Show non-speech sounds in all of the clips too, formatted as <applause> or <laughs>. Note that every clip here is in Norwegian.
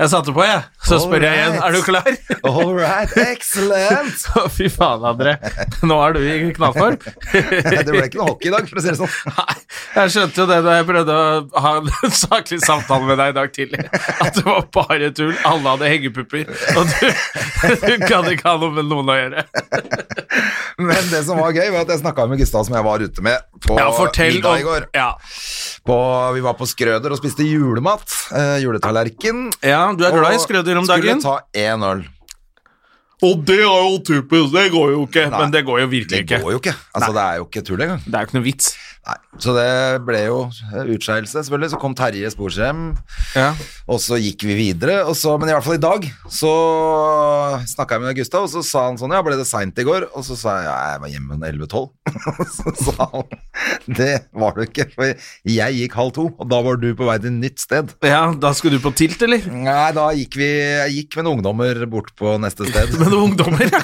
Jeg satte på, jeg. Så spør jeg igjen. Er du klar? All right, excellent! <laughs> Fy faen, André. Nå er du i knallform. <laughs> det ble ikke noe hockey i dag, for å si det sånn. <laughs> Nei, jeg skjønte jo det da jeg prøvde å ha en saklig samtale med deg i dag tidlig. At det var bare tull. Alle hadde hengepupper. Og du, du kan ikke ha noe med noen å gjøre. Men det som var gøy, var at jeg snakka med Gustav, som jeg var ute med på Ja, middag i går. Ja. På, vi var på Skrøder og spiste julemat. Eh, juletallerken. ja, du er glad i skrøder om dagen. Skulle ta én øl. Og det er jo typisk. Det går jo ikke. Nei. Men det går jo virkelig ikke. Det går jo ikke. Altså, det er jo ikke tull engang. Det er jo ikke noe vits. Nei. Så det ble jo utskeielse, selvfølgelig. Så kom Terje Sporsem, Ja. og så gikk vi videre. Og så, men i hvert fall i dag så snakka jeg med Gustav, og så sa han sånn Ja, ble det seint i går? Og så sa jeg ja, jeg var hjemme 11-12. <laughs> så sa han det var du ikke, for jeg gikk halv to, og da var du på vei til nytt sted. ja, da skulle du på tilt, eller? Nei, da gikk vi Jeg gikk med noen ungdommer bort på neste sted. <laughs> Med noen ungdommer, ja.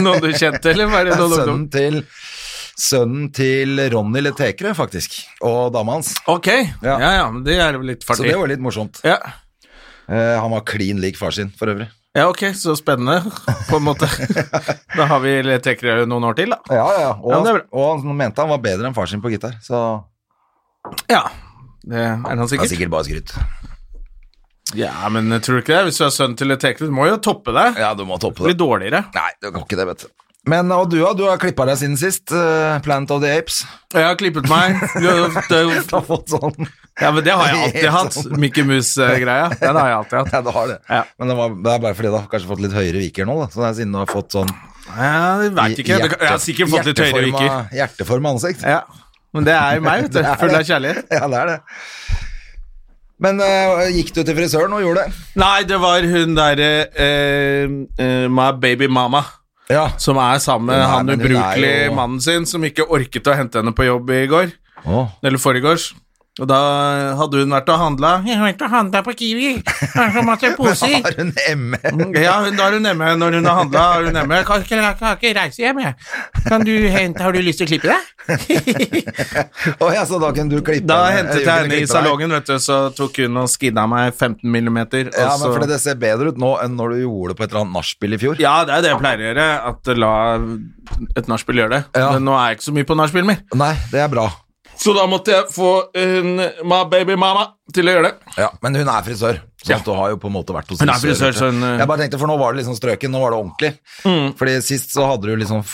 <laughs> noen du kjente, eller bare noen Sønnen ungdom? til Sønnen til Ronny Letekre, faktisk, og dama hans. Ok, ja Ja. ja, men det er jo litt Så det var litt morsomt. Ja. Eh, han var klin lik far sin, for øvrig. ja, ok, så spennende, på en måte. <laughs> Da har vi Letekre noen år til, da. Ja, ja. Og, Ja, det og han mente han var bedre enn far sin på gitar, så Ja, det er han det er sikkert. sikkert bare skryt. Ja, men tror du ikke det. Hvis du er sønn til Letekre, du må jo toppe deg. Ja, du må toppe Bli blir dårligere. Nei, du kan ikke det, vet du. Men og du. Du har klippa deg siden sist. Uh, Planet of the Apes. Jeg har klippet meg. <laughs> Du- du, Du har fått sånn Ja, men det har jeg alltid hatt. Mickey Mouse-greia. <laughs> Den har jeg alltid hatt. Ja, du har det. Ja. Men det, var, det er bare fordi du har kanskje fått litt høyere viker nå, da. Så det er siden du har fått sånn Ja, jeg veit ikke. Hjerte, Jeg har sikkert fått litt høyere viker. hjerteforma- ansikt. Ja, men det er jo meg, vet du. <laughs> Full av kjærlighet. Ja, det er det. Men uh, gikk du til frisøren og gjorde det? Nei, det var hun derre uh, uh, My Baby Mama. Ja. Som er sammen med han ubrukelige jo- mannen sin, som ikke orket å hente henne på jobb i går. Oh. Eller forgårs. Og da hadde hun vært og handla. Jeg har vært og handla på Kiwi. Har så masse <laughs> poser. har hun ME? Ja, da har hun ME når hun har handla. Har hun ME. Kan kan, kan ikke reise hjem, jeg. Kan du hente Har du lyst til å klippe deg? <laughs> Å ja, så da kunne du klippe Da hentet jeg henne i salongen, vet du, så tok hun og skinna meg 15 millimeter. Ja, men fordi det ser bedre ut nå enn når du gjorde det på et eller annet nachspiel i fjor. Ja, det er det jeg pleier å gjøre. At la et nachspiel gjøre det. Ja. Men nå er jeg ikke så mye på nachspiel mer. Nei, det er bra. Så da måtte jeg få hun my baby mama til å gjøre det. Ja, Men hun er frisør, så Ja. du har jo på en måte vært hos Hun frisør. frisør, så hun, eh, Jeg bare tenkte, for nå var det liksom strøken, nå var det ordentlig. Mm. Fordi sist så hadde du liksom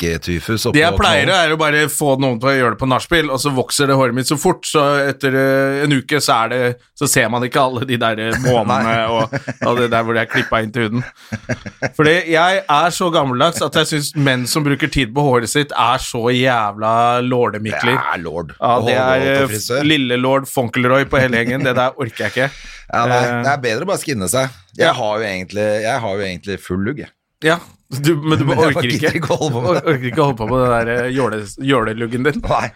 flekketufus oppå Det jeg pleier er å bare få noen til å gjøre det på nachspiel, og så vokser det håret mitt så fort, så etter eh, en uke så det Så ser man ikke alle de der månene <laughs> og, og det der hvor det er klippa inn til huden. Fordi jeg er så gammeldags at jeg syns menn som bruker tid på håret sitt, er så jævla Det er lord. Ja, det er eh, frisør. lille-lord Fonkelroy på hele gjengen. Det der orker jeg ikke. <laughs> Ja, nei, Eh, det er bedre å bare skinne seg. Jeg har jo egentlig, har jo egentlig full lugg, jeg. Ja, du, men du <laughs> Men orker ikke ikke. Orker ikke holde på med den der eh, jåle- jåleluggen din. Nei,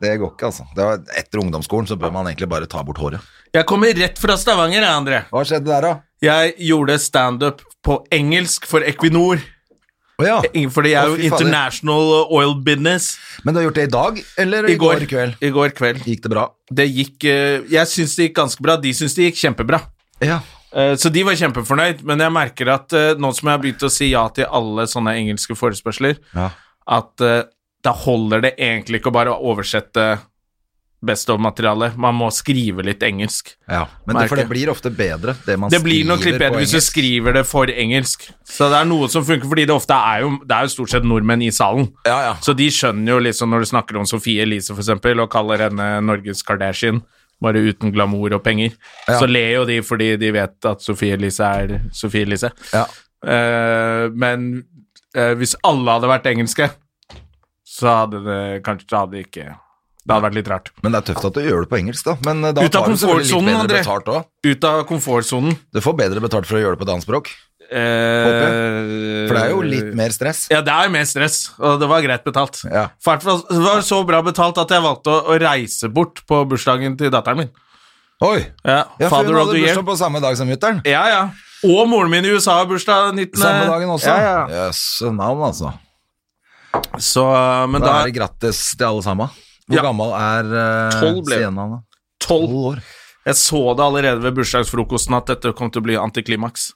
det går ikke, altså. Det var, etter ungdomsskolen så bør man egentlig bare ta bort håret. Jeg kommer rett fra Stavanger, jeg, André. Hva skjedde der, da? Jeg gjorde standup på engelsk for Equinor. Oh, ja. Fordi jeg er jo oh, international oil business. Men du har gjort det i dag, eller I går, kveld? I går kveld. Gikk det bra? Det gikk eh, Jeg syns det gikk ganske bra. De syns det gikk kjempebra. Ja. Eh, Så de var kjempefornøyd, men jeg merker at eh, nå som jeg har begynt å si ja til alle sånne engelske forespørsler, ja. at eh, da holder det egentlig ikke å bare oversette best of-materialet. Man må skrive litt engelsk. ja. Men det, for det blir ofte bedre, det man Det blir nok litt bedre hvis du skriver det for engelsk. Så det er noe som funker, fordi det ofte er jo, det er jo stort sett nordmenn i salen. Ja, ja. Så de skjønner jo liksom når du snakker om Sofie Elise, for eksempel, og kaller henne Norges Kardashian, bare uten glamour og penger, Ja. så ler jo de fordi de vet at Sofie Elise er Sofie Elise. Ja. Uh, men uh, hvis alle hadde vært engelske, så hadde det kanskje hadde det ikke Det hadde vært litt rart. Men det er tøft at du gjør det på engelsk, da. Men eh, da Ut av komfortsonen, André. betalt. Ut av komfortsonen. Du får bedre betalt for å gjøre det på et annet språk. Eh, For det er jo litt mer stress. Ja, det er mer stress, og det var greit betalt. Ja. For Det var så bra betalt at jeg valgte å, å reise bort på bursdagen til datteren min. Oi! Ja, Ja, for hun hadde bursdag på samme dag som mutter'n. Ja, ja. Og moren min i USA har bursdag 19. Samme dagen også. Ja, ja. yes, navn, altså. Så, men Da da er det grattis til alle sammen. Hvor Ja. gammel er uh, Tolv ble- Sienna? Tolv. Tolv år. Jeg så det allerede ved bursdagsfrokosten at dette kom til å bli antiklimaks.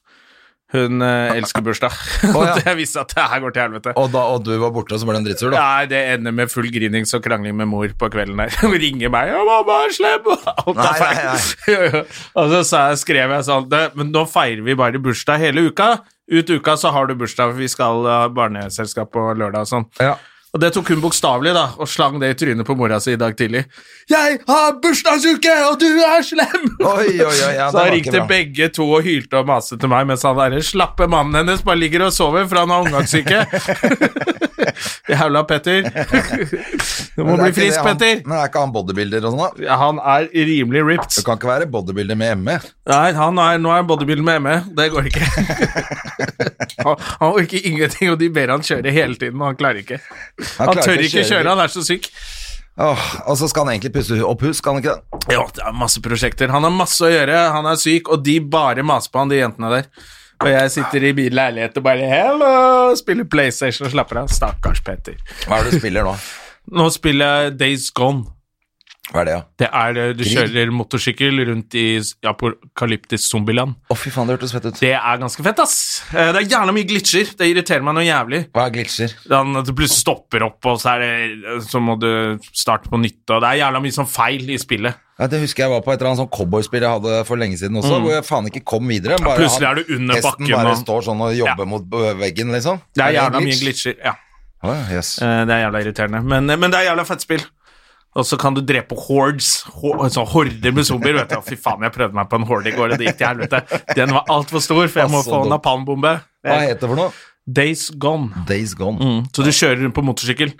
Hun eh, elsker bursdag. Oh, ja. <laughs> jeg visste at det her går til helvete. Og, da, og du var borte, og så ble det en drittsur, da? Nei, det ender med full grinings og krangling med mor på kvelden der. <laughs> Hun ringer meg og 'mamma <laughs> er slem', og alt Nei, er feil. og så skrev jeg sånn Men nå feirer vi bare bursdag hele uka. Ut uka så har du bursdag, for vi skal ha barneselskap på lørdag og sånn. Ja. Og det tok hun bokstavelig, da, og slang det i trynet på mora si i dag tidlig. 'Jeg har bursdagsuke, og du er slem!' Oi, oi, oi, ja, <laughs> så han ringte begge to og hylte og maste til meg, mens han derre slappe mannen hennes bare ligger og sover, for han har omgangssyke. <laughs> Jævla Petter. <laughs> Du må bli frisk, Petter. Men er ikke han bodybuilder og sånn, da? Ja, han er rimelig ripped. Du kan ikke være bodybuilder med ME. Nei, han er, nå er han bodybuilder med ME. Det går ikke. han, han orker ingenting, og de ber han kjøre hele tiden, og han klarer ikke. Han, han tør ikke kjøre kjøre, han er så syk. Åh, og så skal han egentlig pusse opp hus, skal han ikke det? Ja, det er masse prosjekter. Han har masse å gjøre, han er syk, og de bare maser på han, de jentene der. Og jeg sitter i bil leilighet og bare hello, spiller PlayStation og slapper av. Stakkars Petter. Hva er det du spiller nå? Nå spiller jeg Days Gone. Hva er det, ja? Det er det, Du Krig. kjører motorsykkel rundt i apokalyptisk zombieland. Å, fy faen, det hørtes fett ut. Det er ganske fett, ass. Eh, Det er gjerne mye glitcher. Det irriterer meg noe jævlig. Hva er glitcher? Den, du plutselig stopper opp, og så, er det, så må du starte på nytt. Og det er jævla mye sånn feil i spillet. Ja, det husker jeg var på et eller annet sånn cowboyspill jeg hadde for lenge siden også, hvor jeg faen ikke kom videre. Bare ja, plutselig er du under hesten bakken, bare og- står sånn og jobber Ja. mot veggen, liksom. Det er en jævla mye glitch? glitcher. Ja. Oh, yes. Eh, Det er jævla irriterende. Men, men det er jævla fett spill. Og så kan du drepe hordes, ho- sånn horder med zombier. vet du. Fy faen, jeg prøvde meg på en horde i går, og det gikk til helvete. Den var altfor stor, for jeg må Altså, få napalmbombe. Hva heter det for noe? Days Gone. Days Gone. Mm. Så du kjører rundt på motorsykkel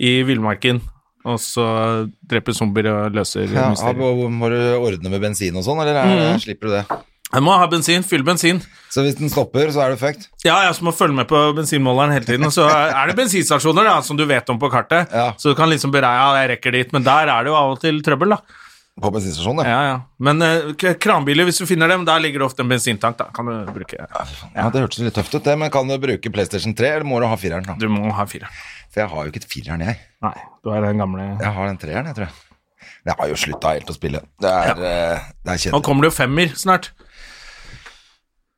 i villmarken, og så dreper zombier og løser Ja, mysterier. må, må du ordne med bensin og sånn, eller er, Mm. slipper du det? Jeg må ha bensin, fyll bensin. Så hvis den stopper, så er du fucked? Ja, jeg må følge med på bensinmåleren hele tiden. Og så er det bensinstasjoner da, som du vet om på kartet, Ja. så du kan liksom bereie ja, jeg rekker dit, men der er det jo av og til trøbbel, da. På bensinstasjonen, ja. Ja, ja. Men uh, kranbiler, hvis du finner dem, der ligger det ofte en bensintank, da. Kan du bruke ja. Det hørtes litt tøft ut, det, men kan du bruke PlayStation 3, eller må du ha fireren? da? Du må ha fireren. For jeg har jo ikke et fireren, jeg. Nei, du er den gamle Jeg har den treeren, jeg tror jeg. Jeg har jo slutta helt å spille. Det er, eh, det er Nå kommer det jo femmer snart.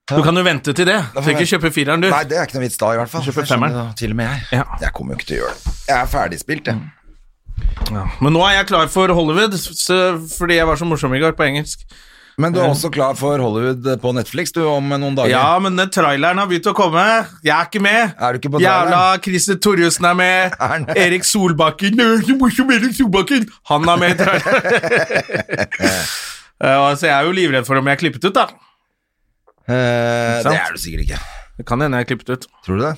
Du kan jo vente til det. Du trenger ikke kjøpe fireren, du. Nei, det er ikke noe vits da, i hvert fall. Kjøper Jeg femmeren. Til og med jeg. Ja. Jeg kommer jo ikke til å gjøre det. Jeg er ferdigspilt, jeg. Ja. Men nå er jeg klar for Hollywood, så, fordi jeg var så morsom i går på engelsk. Men du er også klar for Hollywood på Netflix du, om noen dager? Ja, men den traileren har begynt å komme. Jeg er ikke med. Er du ikke på traileren? Jævla? Christer Torjussen er med. <laughs> Er? Erik Solbakken så Erik Solbakken Han er med i traileren. <laughs> <laughs> Eh, altså, jeg er jo livredd for om jeg er klippet ut, da. Eh, det er du sikkert ikke. Det kan hende jeg er klippet ut. Tror du det?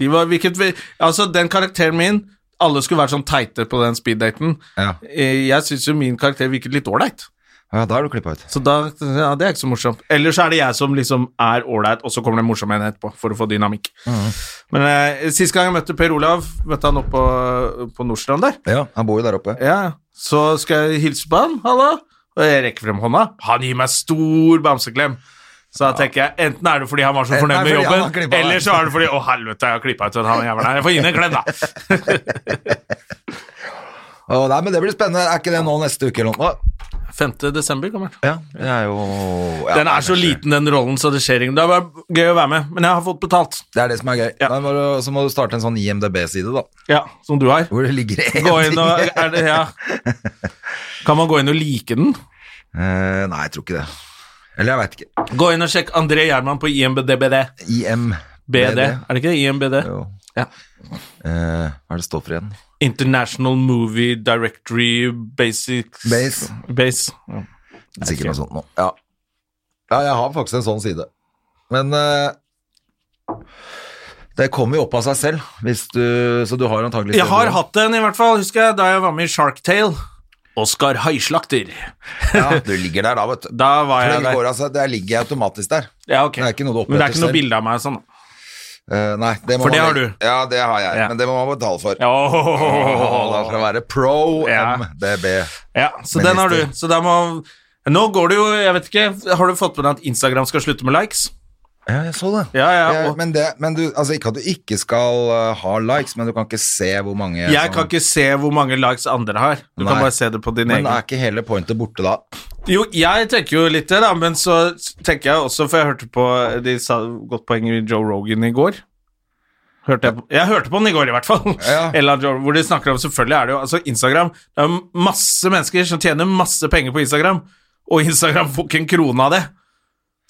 De var, hvilket, altså, den karakteren min Alle skulle vært sånn teite på den speeddaten. Ja. Eh, Jeg syns jo min karakter virket litt ålreit. ja, da er du klippa ut. Så da, ja, det er ikke så morsomt. Eller så er det jeg som liksom er ålreit, og så kommer det morsomme en etterpå, for å få dynamikk. Men eh, sist gang jeg møtte Per Olav, møtte han oppe på, på Nordstrand der. Ja, han bor jo der oppe. Ja, så skal jeg hilse på han, Hallo. og jeg rekker frem hånda. Han gir meg stor bamseklem. Så da tenker jeg, enten er det fordi han var så fornøyd med jobben, eller så er det fordi, å helvete, jeg har klippet ut han her. Jeg får gi ham en klem, da. <laughs> oh, nei, men Det blir spennende. Er ikke det nå neste uke eller noe? 5. desember kommer den. Ja, det er jo ja, Den er så liten, den rollen, så det skjer ingenting. Det er bare gøy å være med, men jeg har fått betalt. Det er det som er gøy. Ja. Må du, så må du starte en sånn IMDb-side, da. Ja, som du har. Hvor det ligger én ting. og, er det, ja. <laughs> Kan man gå inn og like den? Uh, nei, jeg tror ikke det. Eller jeg veit ikke. Gå inn og sjekk André Gjerman på IMBDBD. IMBD. BD, er det ikke det? IMBD? Jo. Ja. Eh, hva er det står for igjen? International Movie Directory Basics Base. Base. Ja. Sikkert noe sånt nå. Ja. ja, jeg har faktisk en sånn side. Men eh, Det kommer jo opp av seg selv, hvis du, så du har antagelig Jeg har hatt en, i hvert fall, husker jeg, da jeg var med i Shark Tale. Oskar Haislakter. Ja, du ligger der da, vet du. Da var jeg der. går altså, der ligger jeg automatisk der. Ja, ok. Det er ikke noe du Men det er ikke noe bilde av meg sånn. Uh, nei, det må For det man- har du. Ja, det har jeg, Ja. men det må man betale for. Ja, Åh, da skal det være pro Ja. MDB. ja så den har du. Så da må Nå går det jo, jeg vet ikke, har du fått med deg at Instagram skal slutte med likes? Ja, jeg så det. Ja, ja, og- men det, men du, altså ikke at du ikke skal eh, ha likes, men du kan ikke se hvor mange Jeg som- kan ikke se hvor mange likes andre har. Du kan bare se det på din Men egen. er ikke hele pointet borte da? Jo, jeg tenker jo litt det, da, men så tenker jeg også, for jeg hørte på De sa godt poeng i Joe Rogan i går. Hørte jeg, på, jeg hørte på den i går, i hvert fall. Ja. <laughs> Eller hvor de snakker om Selvfølgelig er det jo altså Instagram Det er masse mennesker som tjener masse penger på Instagram, og Instagram får ikke en krone av det.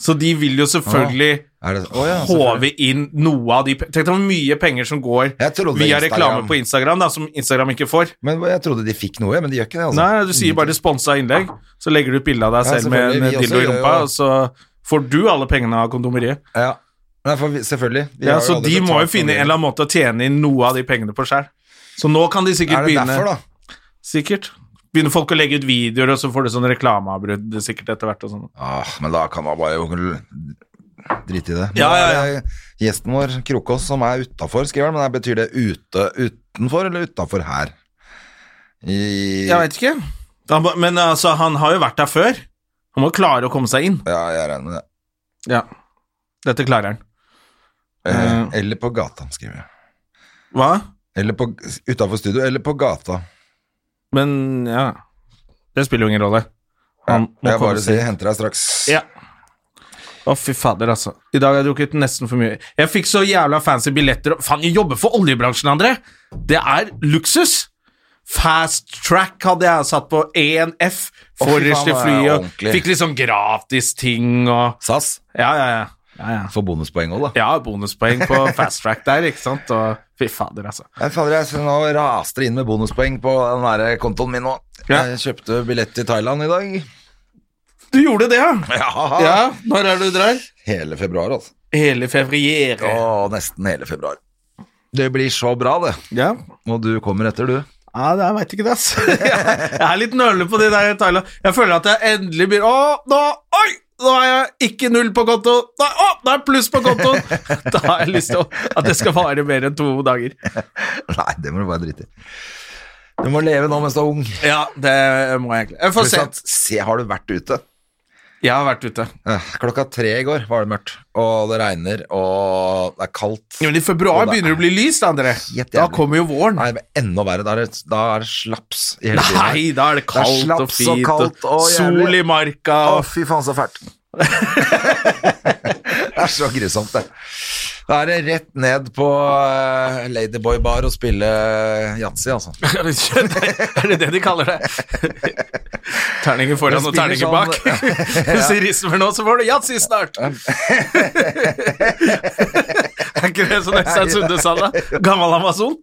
Så de vil jo selvfølgelig det, å ja, håve inn noe av de Tenk deg hvor mye penger som går via reklame på Instagram, da, som Instagram ikke får. Men jeg trodde de fikk noe, men de gjør ikke det. altså. Nei, du sier bare sponsa innlegg, så legger du ut bilde av deg Ja, selv med en selvfølgelig, dildo i rumpa, og så får du alle pengene av kondomeriet. Ja. Nei, for vi, selvfølgelig. Vi Ja, så de må jo finne en eller annen måte å tjene inn noe av de pengene på sjøl. Så nå kan de sikkert begynne Er det begynne derfor, da? Sikkert. Begynner folk å legge ut videoer, og så får du sånn reklameavbrudd sikkert etter hvert og sånn. Ah, men da kan man bare jo drite i det. Ja, ja, ja. Gjesten vår, Krokås, som er utafor, skriver han. Men betyr det ute utenfor eller utafor her? I, Jeg veit ikke. Han, men altså, han har jo vært der før. Han må klare å komme seg inn. Ja, jeg regner med det. Ja. Dette klarer han. Eh, Eh. Eller på gata, skriver jeg. Hva? Eller på, utafor studio, eller på gata. Men ja Det spiller jo ingen rolle. Han ja, jeg bare sier, henter deg straks. Ja. Å, fy fader, altså. I dag har jeg drukket nesten for mye. Jeg fikk så jævla fancy billetter Faen, jeg jobber for oljebransjen, André! Det er luksus! Fast track hadde jeg satt på 1F forrest i flyet. Fikk litt sånn gratis ting og SAS Ja, ja, ja. Ja, ja. får bonuspoeng òg, da. Ja, bonuspoeng på fast track der, ikke sant? Og fy fader, altså. Jeg, fader, jeg nå raste det inn med bonuspoeng på den der kontoen min nå. Ja. Jeg kjøpte billett til Thailand i dag. Du gjorde det, ja? Ja, Ja, Når er det du drar? Hele februar, altså. Hele fevrier. Å, nesten hele februar. Det blir så bra, det. Ja. Og du kommer etter, du. Ja, det- jeg veit ikke det, ass. <laughs> Jeg er litt nølende på de der Thailand. Jeg føler at jeg endelig blir Å, nå Oi! Nå har jeg ikke null på konto. Nei, å, det er pluss på kontoen! <laughs> Da har jeg lyst til at det skal vare mer enn to dager. <laughs> Nei, det må du bare drite i. Du må leve nå mens du er ung. Ja, det må jeg egentlig. Jeg får se. se, har du vært ute? Jeg har vært ute. Klokka tre i går var det mørkt, og det regner, og det er kaldt. Ja, Men i februar det- begynner det å bli lyst, André. Da kommer jo våren. Nei, men enda verre. Da er det, da er det slaps i hele tiden. Nei, da er det kaldt og er og fint. kaldt og sol i marka. Å, fy faen, så fælt. <laughs> det er så grusomt, det. Da er det rett ned på uh, Ladyboy Bar og spille yatzy, altså. <laughs> er det det de kaller det? Terninger foran og terninger sånn, bak. <laughs> Hvis de rister nå, så får du yatzy snart. <laughs> er ikke det som Øystein Sunde sa da? Gammel amazon?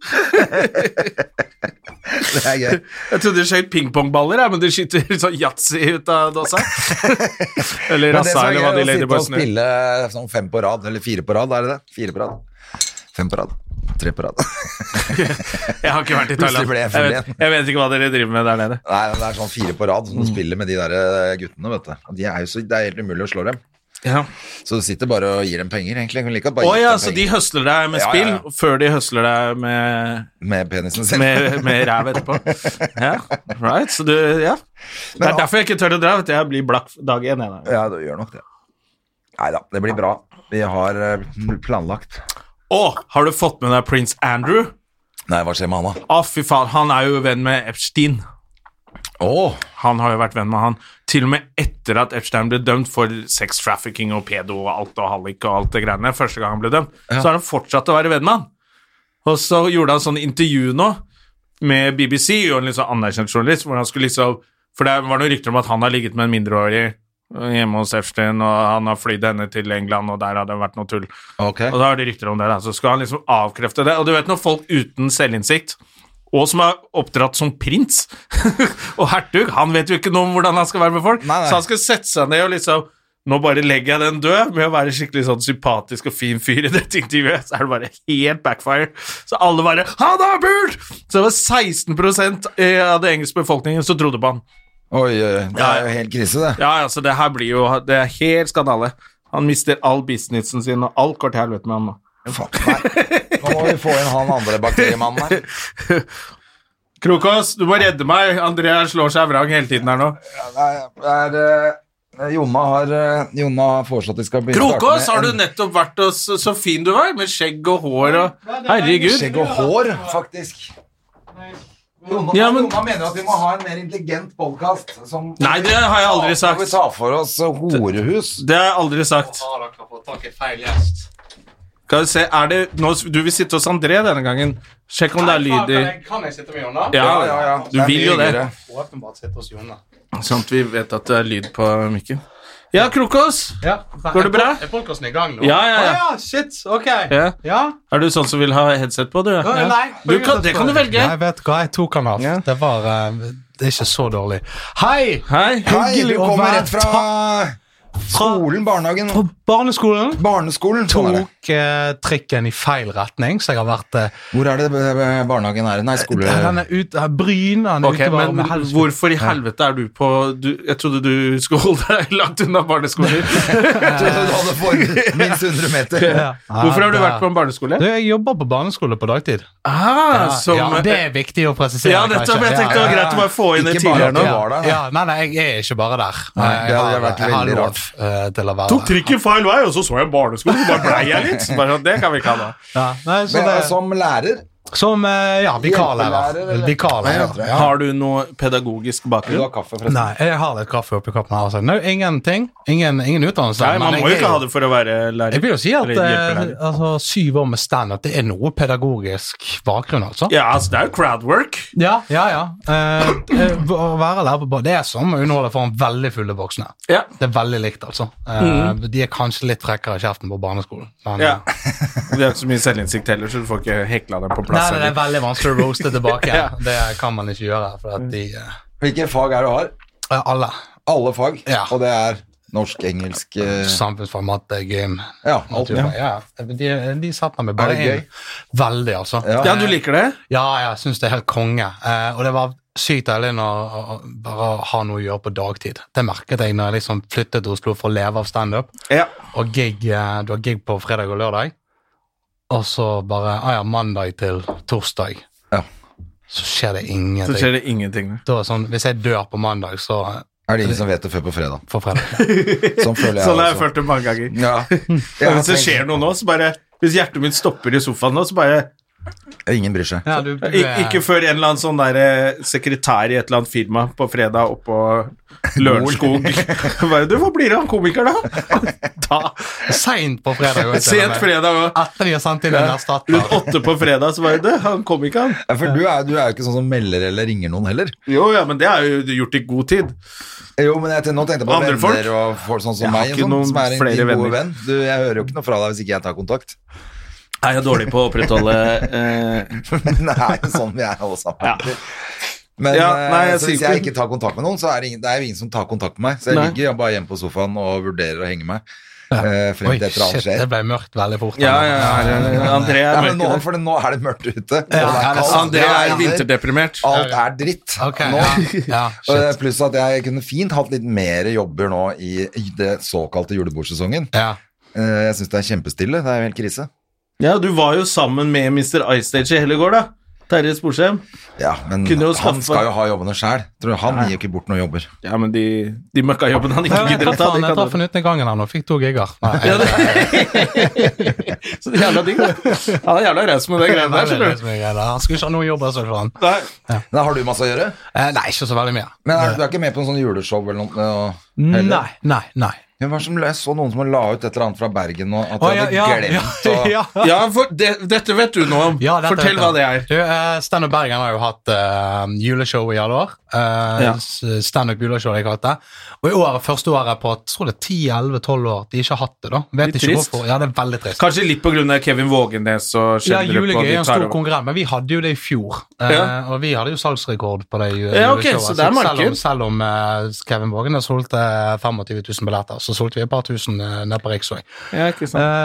Det er gøy. Jeg trodde de skjøt pingpongballer, men de skyter <laughs> sånn yatzy ut av dåsa. <laughs> Eller Men det som rassa, er eller gøy, hva er de å sitte og ladyboysene gjør. spille sånn fem på rad, eller fire på rad, er det det? Fire på rad. Fem på rad. Tre på rad. <laughs> Jeg har ikke vært i Thailand. jeg vet, jeg vet ikke hva dere driver med der nede. Nei, det er sånn fire på rad som du spiller med de der eh, guttene, vet du. De er jo så, det er helt umulig å slå dem. Ja. Så du sitter bare og gir dem penger, egentlig. Bare Å ja, så de høsler deg med Ja, ja, spill, ja. før de høsler deg med med penisen sin. med, med ræv etterpå. <laughs> Ja, right. Så du, ja. Det Men- er derfor jeg ikke tør å dra. Vet du. Jeg blir blakk dag én. Ja, du gjør nok det. Nei da, det blir bra. Vi har eh, planlagt. Å, har du fått med deg prins Andrew? Nei, hva skjer med han, da? Å, fy faen, han er jo venn med Epstein. Å! Han har jo vært venn med han. Til og med etter at Epstein ble dømt for sex trafficking og pedo og alt og hallik og alt det greiene, første gang han ble dømt, så har han fortsatt å være venn med han. Og så gjorde han sånn intervju nå med BBC, og en litt sånn anerkjent journalist, hvor han skulle liksom For det var noen rykter om at han har ligget med en mindreårig hjemme hos Epstein, og han har flydd henne til England, og der hadde det vært noe tull. Okay. Og da har det rykter om det, da. Så skal han liksom avkrefte det. Og du vet når folk uten selvinnsikt, og som har oppdratt som prins <laughs> og hertug, han vet jo ikke noe om hvordan han skal være med folk, Nei, nei. så han skal sette seg ned og liksom nå bare legger jeg den død med å være skikkelig sånn sympatisk og fin fyr i dette intervjuet, så er det bare helt backfire. Så alle bare 'Han har pult!' Så det var 16% av det engelske befolkningen som trodde på han. Oi, det er jo helt krise, det. Ja, altså, det her blir jo Det er helt skandale. Han mister all businessen sin, og alt går til helvete med han nå. Faen, nei. Nå må vi få inn han andre bakteriemannen her. <laughs> Krokås, du må redde meg. André slår seg vrang hele tiden her nå. Nei, det er eh, Jonna har, eh, Jonna har foreslått at vi skal begynne Krokås, har du nettopp vært hos Så fin du var, med skjegg og hår og Herregud. Skjegg og hår, faktisk. Jonna, Ja, men- Jonna mener at vi må ha en mer intelligent podkast. Nei, det har jeg aldri Skal vi sagt. ta for oss horehus? Det har jeg aldri sagt. Har dere fått tak i feil gjest? Skal vi se, er det nå, Du vil sitte hos André denne gangen. Sjekk om det er lyd i Kan, kan jeg sitte med Jonna? Ja, ja, ja. du vil jo det. Åpenbart sitte hos Jonna. Sånn at vi vet at det er lyd på mikken. Ja, Krokos. Ja, Går det bra? Er podkasten i gang nå? Ja, ja, ja. Å ja, shit, ok. Ja. Ja. Er du sånn som vil ha headset på, du? Ja, Nei, Du kan, det kan du velge. Jeg vet hva, jeg tok han av. Ja. Det var uh, Det er ikke så dårlig. Hei! Hei. Hei, du kommer rett fra skolen, barnehagen. På barneskolen Barneskolen. tok eh, trikken i feil retning, så jeg har vært eh, Hvor er det eh, barnehagen er? Nei, skole... Den er ut, eh, Bryn. Den er Ok, ute men med hvorfor i helvete er du på du, Jeg trodde du skulle holde deg langt unna barneskoler. <laughs> Jeg trodde du hadde for minst 100 meter. Ja. Hvorfor har du vært på en barneskole? Du, jeg jobber på barneskole på dagtid. Ah, som, ja, det er viktig å presisere. Ja, dette, Jeg tenkte det var greit å bare få inn det tidligere nå. nei, nei, jeg er ikke bare der. Nei, det hadde har- vært veldig rart. Eh, til å være Tok trikken feil vei, og så så jeg barneskolen, så bare blei jeg litt. <laughs> Bare, sånn, det kan vi ikke ha da. Ja, nei, så Men, det, eh, Som lærer som eh, ja, vikarlærer. Vikarlærer. Ja. Har du noe pedagogisk bakgrunn? Du har kaffe, forresten. Nei, jeg har litt kaffe oppi koppen her. Altså. No, ingenting. Ingen, ingen utdannelse. Nei, man må jo er ikke ha det for å være lærer. Jeg vil jo si at eh, altså, syv år med standup, det er noe pedagogisk bakgrunn, altså. Ja, altså, det er jo crowdwork. Ja, ja, ja. Eh, eh, å være lærer på det er som å underholde for en veldig fulle voksne. Ja. Det er veldig likt, altså. Eh, De er kanskje litt frekkere i kjeften på barneskolen. Men, ja. Det har ikke så mye selvinnsikt heller, så du får ikke hekla dem på Nei, det er veldig vanskelig å roaste tilbake. <laughs> Ja. Det kan man ikke gjøre. For at de uh... Hvilke fag er det du har? eh, Alle. Alle fag. Ja. Og det er norsk, engelsk uh... Samfunnsfag, matte, gym Ja, alt. ja. Ja. De, de setter meg bare inn. Veldig, altså. Ja. Ja, du liker det? Ja, jeg syns det er helt konge. Uh, og det var sykt deilig å bare ha noe å gjøre på dagtid. Det merket jeg når jeg liksom flyttet til Oslo for å leve av standup. Ja. Og gig, eh, du har gig på fredag og lørdag, og så bare ah ja, mandag til torsdag. Ja. Så skjer det ingenting. Så skjer det ingenting. Da sånn, hvis jeg dør på mandag, så Er det ingen som vet det før på fredag? På fredag. <laughs> Sånn føler jeg Sånn har jeg også. følt det mange ganger. Ja. <laughs> Ja, hvis det skjer noe nå, så bare Hvis hjertet mitt stopper i sofaen nå, så bare Ingen bryr seg. Ja, du, du, Ik Ikke før en eller annen sånn der eh, sekretær i et eller annet firma på fredag oppå <laughs> Lørenskog <laughs> Bare, Du, hvor blir det av han komikeren, da? <laughs> da Seint på fredag. Sent fredag òg. Etter de har sendt inn en erstatter. Rundt åtte på fredag, så bare Du, han kom ikke, han. Ja, for du er, du er jo ikke sånn som melder eller ringer noen heller. Jo, ja, men det er jo gjort i god tid. Jo, men jeg, nå tenkte jeg på Andre venner folk? og folk sånn som Jeg har meg, sånn, noen som er en flere din gode venner. venn. Du, jeg hører jo ikke noe fra deg hvis ikke jeg tar kontakt. Er jeg dårlig på å opprettholde eh, <laughs> Men det er jo sånn vi er alle sammen. Ja. Men Ja, eh, nei, jeg hvis jeg ikke- tar kontakt med noen, så er det ingen, det er jo ingen som tar kontakt med meg. Så jeg Nei. ligger bare hjemme på sofaen og vurderer å henge meg eh, frem Oi, til etter alt shit, skjer. det ble mørkt veldig fort. Ja, ja, ja. André Ja, er men nå, for nå er det mørkt ute. Ja, er ja, er. André er vinterdeprimert. Alt er dritt okay, nå. ja, ja, <laughs> er shit. Pluss at jeg kunne fint hatt litt mer jobber nå i, i det såkalte julebordsesongen. Ja. Eh, Jeg syns det er kjempestille. Det er jo helt krise. Ja, du var jo sammen med Mr. Ice Stage i hele går, da. Terje Sporsem. Ja, men han skal jo ha jobbene sjæl. Han gir jo ikke bort noen jobber. Ja, men de, de møkkajobbene han ikke gidder å ta, jeg traff han uten gangen han og fikk to gigger. Ja, <laughs> Så det er jævla digg, da. Han er jævla raus med det greiene der, skjønner du. Han skulle ikke ha noe jobb. Altså, for han. Nei. Men har du masse å gjøre? Eh, nei, ikke så veldig mye. Men er, du er ikke med på en sånn juleshow eller noe? heller? Nei, nei, nei. Ja, hva som, jeg så noen som la ut et eller annet fra Bergen, og at de Å, ja, hadde ja, glemt ja, å <laughs> ja. Ja, for det, dette vet du noe om. Ja, Fortell hva det er. Du, eh, Stand Up Bergen har jo hatt uh, juleshow i alle år. Uh, Ja. Standup juleshow, jeg kalte det. Og i år, første året på jeg tror det er 10-11-12 år de ikke har hatt det. da. Vet Litt ikke trist. hvorfor. Ja, det er veldig trist. Kanskje litt av Kevin Vågenes og Ja, Julegøy er en stor konkurrent, men vi hadde jo det i fjor. Eh, Ja. og vi hadde jo salgsrekord på det juleshowet. Ja, okay, så det er. Selv om, selv om uh, Kevin Vågenes solgte 25 000 billetter, så solgte vi et par tusen uh, nede på Riksvei. Ja,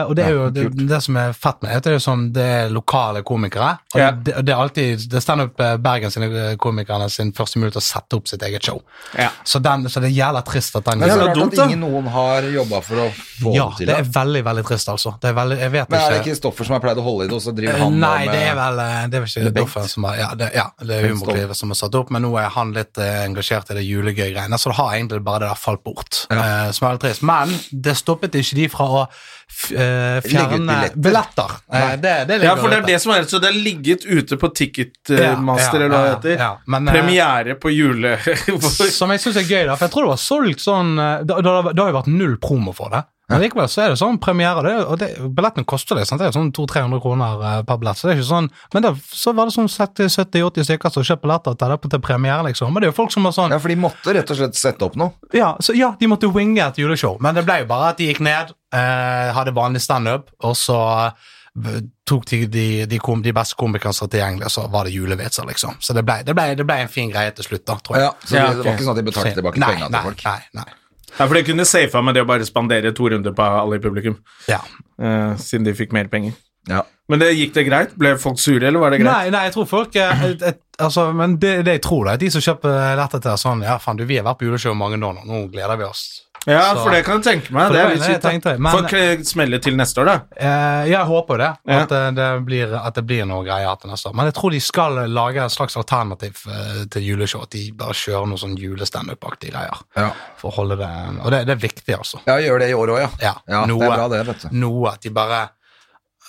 og det er jo det, det som er fett med det, er jo sånn det er lokale komikere. Og Ja. det, det er alltid det er standup Bergen sine komikerne sin første mulighet til å sette opp sitt eget show. Ja. Så, den, så det er jævla trist at den Men det er rart dumt, at ingen noen har jobba for å få Ja, det til. det er veldig, veldig trist, altså. Det er veldig, jeg vet Men er det ikke Kristoffer som har pleid å holde i det, og så driver han Nei, nå det er med vel eh, det er ikke Eller som har Ja, det, ja, det er Humorklivet som har satt opp, men nå er han litt eh, engasjert i det julegøy-greiene, så det har egentlig bare det der falt bort. eh, som er veldig trist. Men det stoppet ikke de fra å eh, ut fjerne billetter. billetter. Eh, det, det Ja, for det er det som er Så det er ligget ute på Ticketmaster, Ja, ja, eller hva det heter. ja, men, Premiere på jule... <laughs> Som jeg syns er gøy, da, for jeg tror det var solgt sånn eh, Det, det, det har jo vært null promo for det. Men likevel så er det sånn premiere, det, og det, billetten koster det. Sant? Det er sånn 200-300 kroner eh, per billett. så det er ikke sånn, Men da, så var det sånn 70-80 stykker som kjøpte billetter til det til premiere, liksom. Men det er jo folk som har sånn Ja, for de måtte rett og slett sette opp noe. Ja, så, ja, de måtte winge et juleshow, men det ble jo bare at de gikk ned, eh, hadde vanlig standup, og så eh, tok de de, de, kom, de beste komikerne som var tilgjengelige, så var det julevitser, liksom. Så det ble, det, ble, det ble en fin greie til slutt, da, tror jeg. Ja, så Ja, det var ikke sånn at de betalte tilbake nei, pengene til folk. nei, nei. Ja, for det kunne safa med det å bare spandere to runder på alle i publikum, Ja. Uh, siden de fikk mer penger. Ja. Men det, gikk det greit? Ble folk sure, eller var det greit? Nei, nei, jeg tror folk eh, et, altså, Men det, det jeg tror, da, er de som kjøper dette til sånn Ja, faen, du, vi har vært på juleshow mange år nå, nå gleder vi oss. Ja, Så- for det kan jeg tenke meg. For Det det er litt kjipt. Folk eh, smeller til neste år, da. Eh, jeg håper det, at, ja. det blir, at det blir noe greier til neste år. Men jeg tror de skal lage et slags alternativ eh, til juleshow. At de bare kjører noe sånn julestandup-aktige greier. Ja. For å holde det Og det, det er viktig, altså. ja, gjør det i år òg, ja. Ja, ja noe, Det er bra, det, vet du. noe at de bare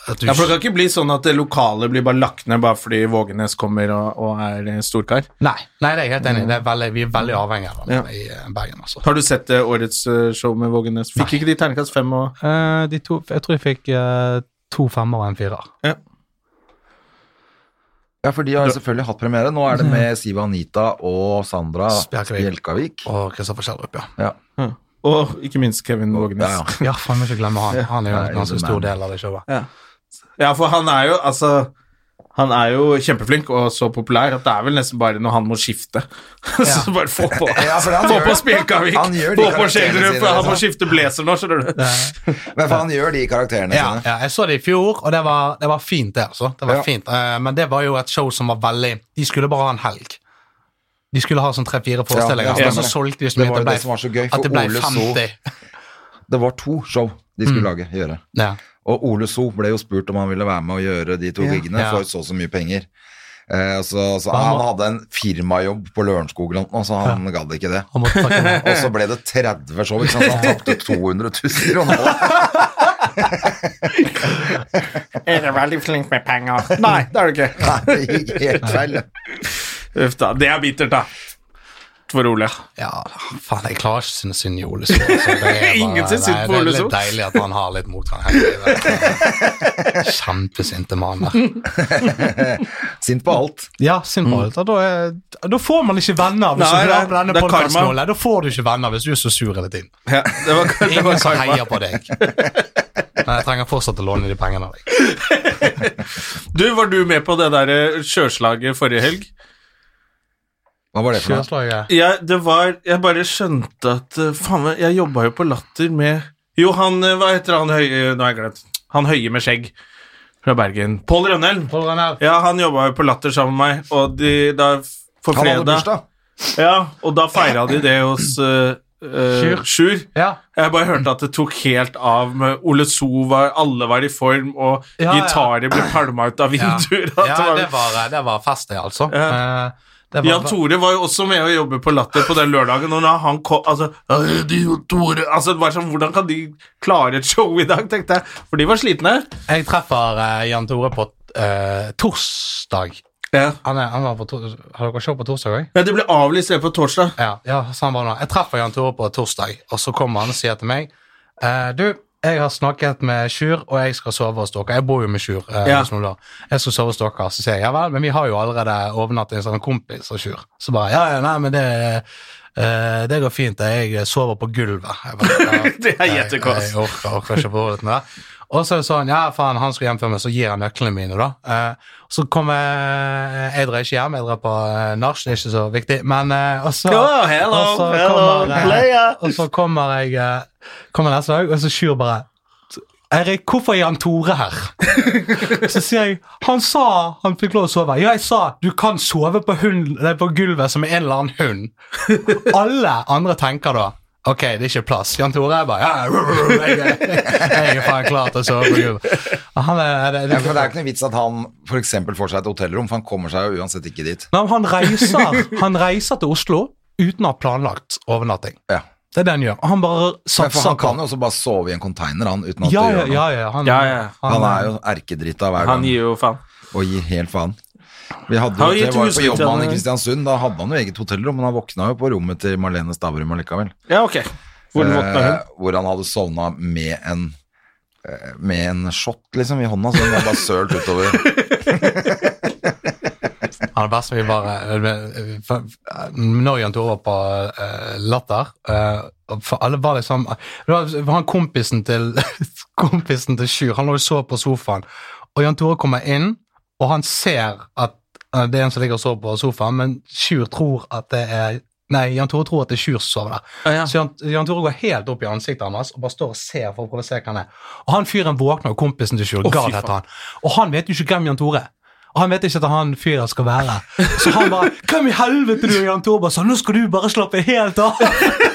du, Ja, for Det kan ikke bli sånn at det lokale blir bare lagt ned bare fordi Vågenes kommer og, og er storkar. Nei, nei, det er jeg helt enig i. Det er veldig, vi er veldig avhengige av dem Ja. i eh, Bergen, altså. Har du sett eh, årets eh, show med Vågenes? Fikk ikke de terningkast fem og uh, de to, jeg tror jeg fikk uh, to femmer og en firer. Ja, for de har selvfølgelig hatt premiere. Nå er det med Siv Anita og Sandra. Spjelkavik. Og Kristoffer Schjelderup, ja. Ja. Og ikke minst Kevin Vågenes. Ja, ja. Ja, faen, må ikke glemme han. Han er jo en ganske stor del av det showet. Ja, for han er jo altså han er jo kjempeflink og så populær at det er vel nesten bare når han må skifte. <laughs> så bare få på <laughs> Ja, Få på Spjelkavik, få på Schjelderup, han må liksom. skifte blazer nå, skjønner du. Men for han gjør de karakterene Ja, sine. ja, jeg så det i fjor, og det var, det var fint, det. altså. Det var Ja. fint. Eh, men det var jo et show som var veldig De skulle bare ha en helg. De skulle ha sånn tre-fire forestillinger, ja, og så solgte de så Det mye det det var så gøy, at det ble Ole Så, Det var to show de skulle lage, gjøre. Ja. Og Ole So ble jo spurt om han ville være med og gjøre de to giggene Ja. for så og så mye penger. Eh, så, så Han han hadde en firmajobb på Lørenskogland, så han gadd ikke det. Han måtte. <laughs> Og så ble det 30 show, så han tapte 200 000 kroner. <laughs> Er du veldig flink med penger? Nei, det er du ikke. Nei, helt feil. Uff da. Det er bittert, da. For Ole. Ja, faen, jeg klarer ikke å synes synd i Ole So. Det <laughs> bare- Ingen syns synd på Ole Det er litt deilig at han har litt motgang hele livet. <laughs> Kjempesinte mann der. <laughs> Sint på alt. Ja, sint på alt. Da, er, da får man ikke venner hvis Nei, du hører på denne podkasten. Da får du ikke venner hvis du er så sur hele tiden. Ja, det var, det var Ingen som heier på deg. Men jeg trenger fortsatt å låne de pengene av deg. Du, var du med på det der eh, sjøslaget forrige helg? Hva var det for noe? Jeg, det var, jeg bare skjønte at eh, Faen, meg, jeg jobba jo på Latter med Jo, han eh, Hva heter han høye Nå har jeg glemt. Han høye med skjegg fra Bergen. Pål Rønnell. Ja, han jobba jo på Latter sammen med meg, og de, da For Han hadde fredag bursdag. Ja, og da feira de det hos uh, Sjur. Sjur. Ja. Jeg bare hørte at det tok helt av med Ole So var Alle var i form, og Ja, ja. gitarer ble pælma ut av Ja, vinduer. ja det var- det, var, fest, det, altså. Ja. Var, Jan Tore var jo også med å jobbe på Latter på den lørdagen. Og når han kom altså, «Øh, de Tore altså, det var sånn, Hvordan kan de klare et show i dag, tenkte jeg. For de var slitne. Jeg treffer uh, Jan Tore på uh, torsdag. Ja. Han er, han var på tor har dere show på torsdag òg? Ja, det ble avlyst på torsdag. Ja, ja, så han var nå. Jeg treffer Jan Tore på torsdag, og så kommer han og sier til meg uh, Du, jeg har snakket med Sjur, og jeg skal sove hos dere. Jeg bor jo med Sjur. Eh, Ja. hos. Jeg skal sove hos dere. Så sier jeg ja vel, men vi har jo allerede overnattet en sånn kompis og Sjur. Så bare ja, ja, nei, men det eh, det går fint. Jeg sover på gulvet. Jeg bare, <laughs> ja, Det er jeg- jettekås. Jeg orker, orker ikke forholdet til det. Og så er det sånn, ja faen, han skal hjem før meg, så gir han nøklene mine, da. Eh, så kommer Jeg drar ikke hjem, jeg drar på eh, nach, det er ikke så viktig. Men eh, og så Oh, hello, og så hello, kommer, eh. Og så kommer jeg eh, Kommer neste dag, og så Sjur bare Erik, hvorfor er Jan Tore her? <laughs> Så sier jeg Han sa han fikk lov å sove. Ja, jeg sa du kan sove på, hund, på gulvet som en eller annen hund. Alle andre tenker da Ok, det er ikke plass. Jan Tore er bare ja, jeg, jeg er faen klar til å sove på gulvet. <laughs> Han er, det, Ja, for det er ikke noe vits at han for eksempel får seg et hotellrom, for han kommer seg jo uansett ikke dit. Nei, men han, reiser, han reiser til Oslo uten å ha planlagt overnatting. Ja. Det er det han gjør. Og Han bare satser på han kan jo også bare sove i en container, han, uten at ja, det gjør noe. ja, ja, han, Ja, ja. Han er jo erkedritt av hver Han gir jo faen. og gir helt faen. Vi hadde jo, det var jo på jobb han i Kristiansund, da hadde han jo eget hotellrom, men han våkna jo på rommet til Marlene Stavrum allikevel. Ja, ok. Hvor? Eh, hvor han hadde sovna med en eh, med en shot liksom i hånda, så den var bare sølt utover. <laughs> Han er best vi bare eh, for- Når Jan Tore var på eh, Latter eh, For alle var liksom Det var, det var han kompisen til <laughs> Kompisen til Sjur. Han lå og så på sofaen, og Jan Tore kommer inn, og han ser at eh, det er en som ligger og sover på sofaen, men Sjur tror at det er Nei, Jan Tore tror at det er Sjur som sover der. Ah, ja. Så Jan, Jan Tore går helt opp i ansiktet hans og bare står og ser for å prøve å se hva han er. Og han fyren våkner, og kompisen til Sjur, oh, Gard heter han. Og han vet jo ikke hvem Jan Tore er. Og han vet ikke at han fyren skal være. Så han bare 'Hvem i helvete du er, Jan Tore?' Bare sånn, 'Nå skal du bare slappe helt av'.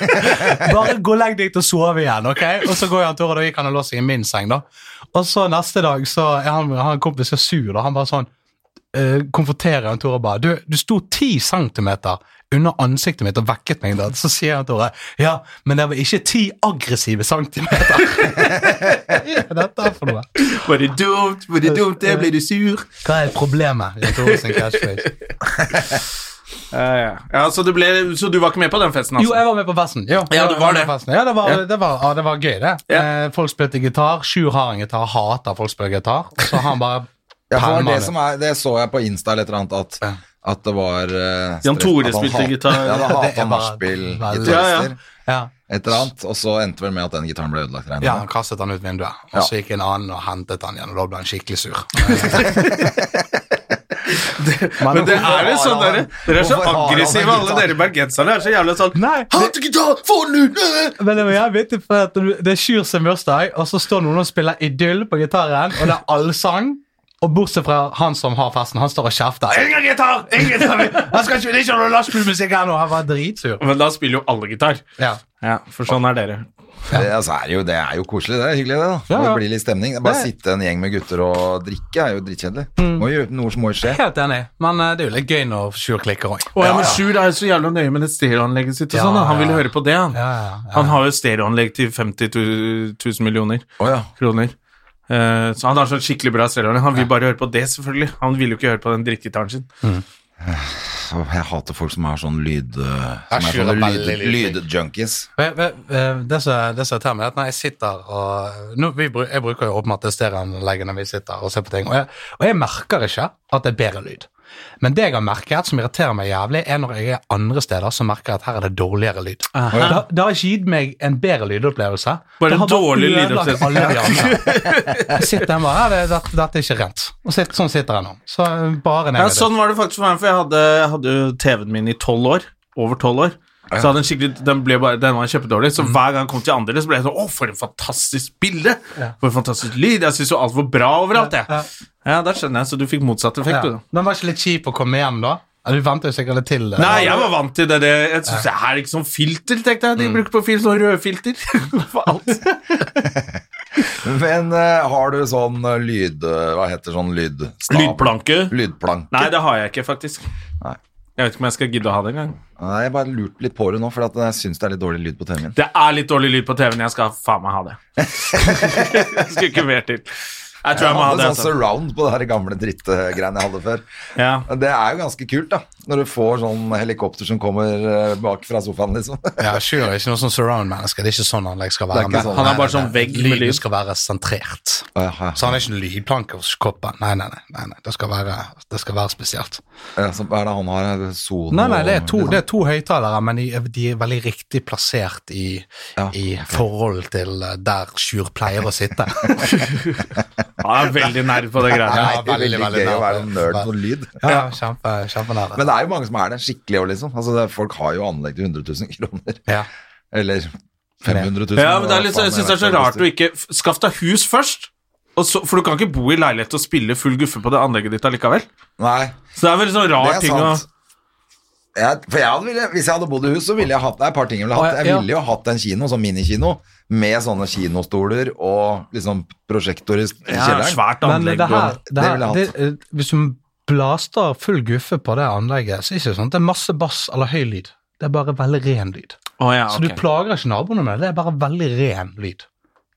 <laughs> bare gå og legg deg til å sove igjen, ok? Og så går Jan Tore, da gikk han og lå seg i min seng, da. Og så neste dag så er han, han kompis så sur, da. Han bare sånn eh, konfronterer Jan Tore bare du, du sto ti centimeter under ansiktet mitt og vekket meg da. Så sier han Tore ja, men det var ikke ti aggressive centimeter. <laughs> Hva er dette for noe? Var det dumt? Var det dumt? Det ble du sur? Hva er problemet? Tore sin catchphrase. <laughs> Ja, ja. ja så, du ble, så du var ikke med på den festen, Jo, altså? jeg var med på festen. Jo, Ja, du var med det. Ja, det var, Ja. det var, ja, det var gøy, det. Ja. Eh, folk spilte gitar. Sjur har en gitar, hater folk spiller gitar. Så han bare Ja, for det, det. som er, det så jeg på Insta eller et eller annet, at, at det var uh, Jan Tore spilte gitar. Ja, da Det er hata nachspiel-gitarister. Ja. Et eller annet, og så endte vel med at den gitaren ble ødelagt. Ja, han kastet den ut vinduet, og så gikk en annen og hentet den igjen, og da ble han skikkelig sur. <laughs> Men det er jo sånn dere Dere er så aggressive, alle dere bergenserne. er så jævlig sånn Nei, det, gitar! Få den ut! øh!» Men det jævlig vittig, for at det er Sjurs bursdag, og så står noen og spiller idyll på gitaren, og det er allsang. Og bortsett fra han som har festen, han står og kjefter. Ingen gitar! Ingen gitar! Han skal ikke, det er ikke noe lastbilmusikk her nå! Han var dritsur. Men da spiller jo alle gitar. Ja. Ja, for sånn er dere. Det, altså, er jo, det er jo koselig, det er hyggelig det. da Ja, ja. Det blir litt stemning. Bare Det- sitte en gjeng med gutter og drikke er jo dritkjedelig. Må jo, noe som må skje. Helt enig, men uh, det er jo litt gøy når Sjur klikker òg. Ja, Ja, men ja. Sjur er jo så jævla nøye med det stereoanlegget sitt. og Ja, sånn da. Han ja. vil høre på det. Han, Ja, ja, ja. han har jo stereoanlegg til 50 000 millioner oh, ja. kroner. Eh, så han har sånn skikkelig bra stereoanlegg. Han vil bare høre på det, selvfølgelig. Han vil jo ikke høre på den drittgitaren sin. Mm. Jeg hater folk som har sånn lyd... øh, Som er sånne lydjunkies. lyd, Det som det som irriterer meg, er at når jeg sitter og nå, vi, Jeg bruker jo åpenbart det stereoanlegget når vi sitter og ser på ting, og jeg, og jeg merker ikke at det er bedre lyd. Men det jeg har merket som irriterer meg jævlig, er når jeg er andre steder, som merker at her er det dårligere lyd. Det, det har ikke gitt meg en bedre lydopplevelse. Bare Det har dårlig lydopplevelse. alle de andre. <laughs> Jeg sitter bare, ja, det, dette, dette er ikke rent. Og sitt, sånn sitter jeg nå. Så bare Ja, sånn var det faktisk for meg, for jeg hadde, hadde TV-en min i tolv år. Over tolv år. Så hadde den skikkelig, den, ble bare, den var kjempedårlig, så hver gang jeg kom til andre, så ble jeg sånn Å, for en fantastisk bilde! For en fantastisk lyd! Jeg syns jo alt var bra overalt, jeg. Ja. Ja, det skjønner jeg, så du fikk motsatt effekt, du. ja. da. Men var ikke litt kjip å komme hjem da? Ja, Du venter jo sikkert litt til det. Nei, jeg var vant til det. det jeg synes, det er ikke sånn filter, tenkte jeg. De bruker på film sånn rødfilter. <laughs> For alt. <laughs> Men uh, har du sånn øh, lyd... øh, Hva heter sånn lydstav? Lydplanke? Lydplanke? Nei, det har jeg ikke, faktisk. Nei. Jeg vet ikke om jeg skal gidde å ha det engang. Jeg bare lurte litt på det nå, for jeg syns det er litt dårlig lyd på TV-en min. Det er litt dårlig lyd på TV-en. Jeg skal faen meg ha det. <laughs> skal ikke mer til. Jeg tror jeg jeg hadde, det. sånn Altså. surround på det her gamle drittgreiene jeg hadde før. Ja. Det er jo ganske kult, da. Når du får sånn helikopter som kommer eh, bak fra sofaen, liksom. <laughs> Ja, Sjur er ikke noe sånn surround-menneske. Det er ikke sånn han skal være. Med. sånn. Han er bare sånn vegg med lyd. Lyden skal være sentrert. Ja, ja. Så han er ikke en lydplanke hos koppen. Nei, nei, nei. nei, nei. Det, skal være, det skal være spesielt. Ja, så hva er det han har? Sono Nei, nei, det er to, liksom. det er to høyttalere, men de, de er veldig riktig plassert i, Ja, i forhold til eh, der Sjur pleier å sitte. <laughs> Han er veldig nerd på det greiene. Ja, veldig, veldig, veldig gøy å være en nerd på lyd. Ja, kjempe, kjempenære. Men det er jo mange som er det, skikkelig òg, liksom. Altså, det, folk har jo anlegg til 100 000 <laughs> kroner. Ja. Eller 500 000. Ja, men det er litt, jeg syns det er så rart å ikke Skaff deg hus først. Og så, for du kan ikke bo i leilighet og spille full guffe på det anlegget ditt allikevel. Nei, Så det er veldig sånn det rar er ting å. Jeg, for jeg ville, hvis jeg hadde bodd i hus, så ville jeg hatt Det er et par ting jeg ville hatt. Jeg ville jo hatt en kino, sånn minikino, med sånne kinostoler og liksom prosjektor i kjelleren. ja, kjelleren. anlegg. Men det her, det her det, eh, Hvis du blaster full guffe på det anlegget, så er det ikke sånn at det er masse bass eller høy lyd. Det er bare veldig ren lyd. Oh, ja, Så du plager ikke naboene med det. Det er bare veldig ren lyd.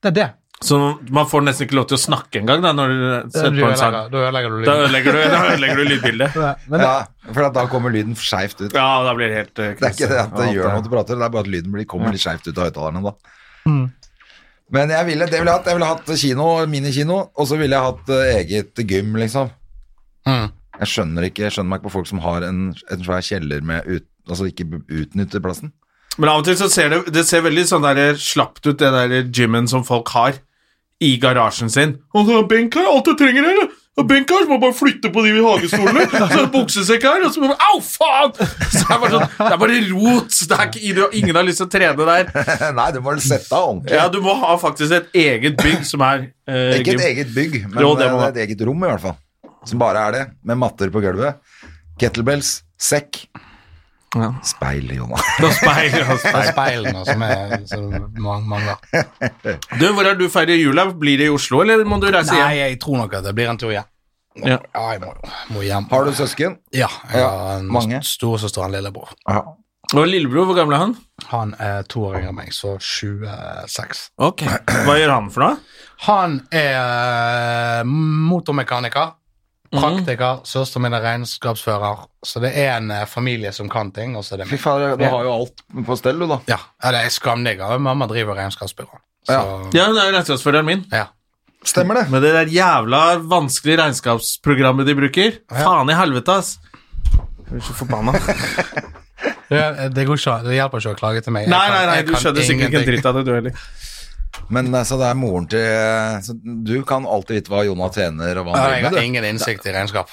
Det er det. Så man får nesten ikke lov til å snakke engang da, når du setter på en sang. da ødelegger du Da ødelegger du, da ødelegger du lydbildet. <laughs> Ja, for at da kommer lyden skeivt ut. Ja, da blir det helt uh, Det er ikke det at det gjør noe du prater, det er bare at lyden blir, kommer litt skeivt ut av høyttalerne da. Mm. Men jeg ville, det ville jeg hatt. Jeg ville hatt kino, minikino, og så ville jeg hatt uh, eget gym, liksom. Mm. Jeg skjønner ikke, jeg skjønner meg ikke på folk som har en, en svær kjeller med ut, altså ikke utnytter plassen. Men av og til så ser det, det ser veldig sånn der slapt ut, det der gymmen som folk har i garasjen sin. Og så det benk her, alt jeg trenger her, og benk her, så må jeg bare flytte på de hagestolene, <laughs> så er det buksesekk her, og så jeg, au faen! Så det er bare sånn, det er bare rot, det er ikke, du- ingen har lyst til å trene der. <laughs> Nei, du må sette av ordentlig. Ja, du må ha faktisk et eget bygg som er eh, ikke et eget bygg, men Jo, det må eh, et eget rom i hvert fall. Som bare er det, med matter på gulvet. Kettlebells, sekk, Ja. speil, Jonas. Og speil, og det er speil. speilene som, er, som man- mangler. Du, hvor er du feirer jula? Blir det i Oslo, eller må du reise Nei, jeg tror nok at det blir en tur hjem. Ja. Ja, jeg må, må hjem. Har du søsken? Ja, jeg har en mange? storesøster og en lillebror. Ja. Og lillebror, hvor gammel er han? Han er to år yngre enn meg, så 26. Ok. Hva gjør han for noe? Han er eh, motormekaniker, praktiker, søsteren min er regnskapsfører, så det er en eh, familie som kan ting, og så er det Fy faen, du har jo alt på stell, du da. Ja, ja, det er skamdigger. Mamma driver regnskapsbyrå. Så, Ja, det er regnskapsføreren min. ja. Stemmer det. Med det der jævla vanskelige regnskapsprogrammet de bruker. Faen i helvete, ass. Jeg blir så forbanna. Det, <laughs> det, går ikke, det hjelper ikke å klage til meg. Nei, nei, nei, du skjønner sikkert ikke en dritt av det, du heller. Men altså, så det er moren til så Du kan alltid vite hva Jonah tjener, og hva han Jeg driver har Jeg har ingen innsikt i regnskap.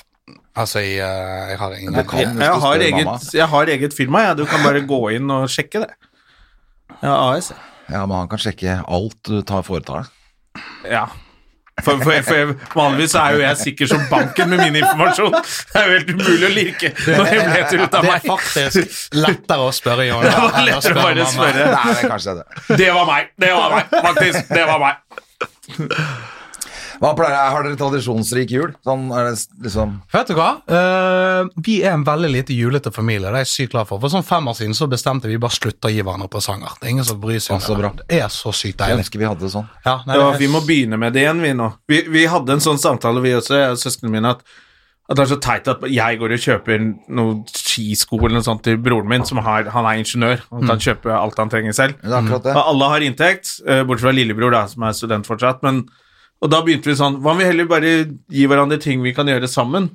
Altså i eh, Jeg har ingen kan- Jeg, jeg, har eget, jeg har eget firma, jeg. Du kan bare gå inn og sjekke det. Ja, AS. Ja, men han kan sjekke alt du tar foretar deg. Ja. For, for, for jeg, vanligvis er jo jeg sikker som banken med min informasjon. Det er jo helt umulig å lirke noen hemmeligheter ut av Det er faktisk lettere å spørre Jon. Det det det. Det var meg. Det var meg, faktisk. Det var meg. Hva pleier, har dere tradisjonsrik jul? Sånn er det liksom Vet du hva? Uh, vi er en veldig lite julete familie. Det er jeg sykt glad for. For sånn fem år siden så bestemte vi bare slutte å gi hverandre presanger. Det er ingen som bryr seg om det. Det er så sykt Jeg ønsker vi hadde det sånn. Ja, nei, Ja, det vi må begynne med det igjen, vi nå. Vi, vi hadde en sånn samtale, vi også, jeg og søsknene mine, at, at det er så teit at jeg går og kjøper noen skisko eller noe sånt til broren min, som har, han er ingeniør, og han kjøper alt han trenger selv. Det er det. Alle har inntekt, eh, bortsett fra lillebror, da, som er student fortsatt. Men, og da begynte vi sånn Hva om vi heller bare gi hverandre ting vi kan gjøre sammen?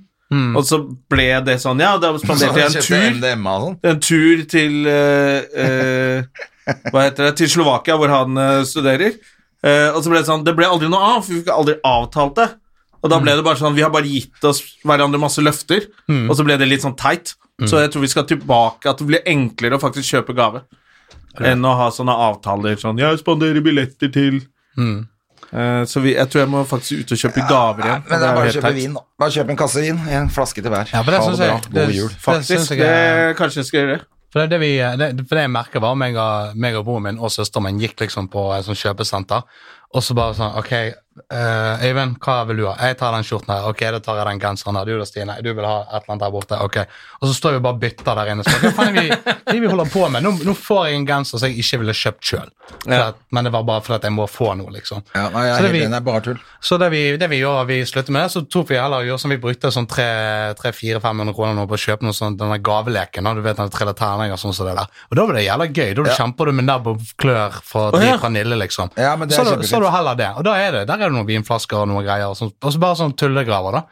Og så ble det sånn, ja, da spanderte jeg en tur sånn. en tur til uh, uh, Hva heter det? Til Slovakia, hvor han uh, studerer. Og så ble det sånn Det ble aldri noe av, for vi fikk aldri avtalt det. Og da ble det bare sånn Vi har bare gitt oss hverandre masse løfter, og så ble det litt sånn teit. Så jeg tror vi skal tilbake, at det blir enklere å faktisk kjøpe gave. Enn å ha sånne avtaler sånn Jeg spanderer billetter til Eh, Så vi, jeg tror jeg må faktisk ut og kjøpe gaver igjen. Men det er bare å kjøpe teit. vin, da. Bare kjøp en kasse vin. En flaske til hver. Ja, for det bra. jeg- det- God jul. det Faktisk. jeg Det, er- kanskje jeg skal gjøre det. For det, det, vi, det, for det jeg merker var meg og, meg og broren min og søsteren min gikk liksom på et sånt kjøpesenter, og så bare sånn Ok, eh, Øyvind, hva vil du ha? Jeg tar den skjorten her. Ok, da tar jeg den genseren her. Du da, Stine. Du vil ha et eller annet der borte. Ok. Og så står vi bare og bytter der inne. Så, hva faen er vi, er holder på med? Nå, nå får jeg en genser som jeg ikke ville kjøpt sjøl. Men det var bare fordi jeg må få noe, liksom. Ja, nei, jeg Så det vi- det er bare tull. Så det vi, det vi gjør, vi slutter med det, så tok vi heller gjør som vi brukte sånn 300-400-500 kroner nå på å kjøpe noe sånn, denne gaveleken. Du vet den triller terninger sånn som det der. Og da var det jævla gøy. Da Ja. kjemper du med nebb og klør for Å, ja. Nille, liksom. Ja, så, da- så du heller det. Og da er det, der er det noen vinflasker og noen greier. Og, sånn, og så bare sånn tullegraver, da.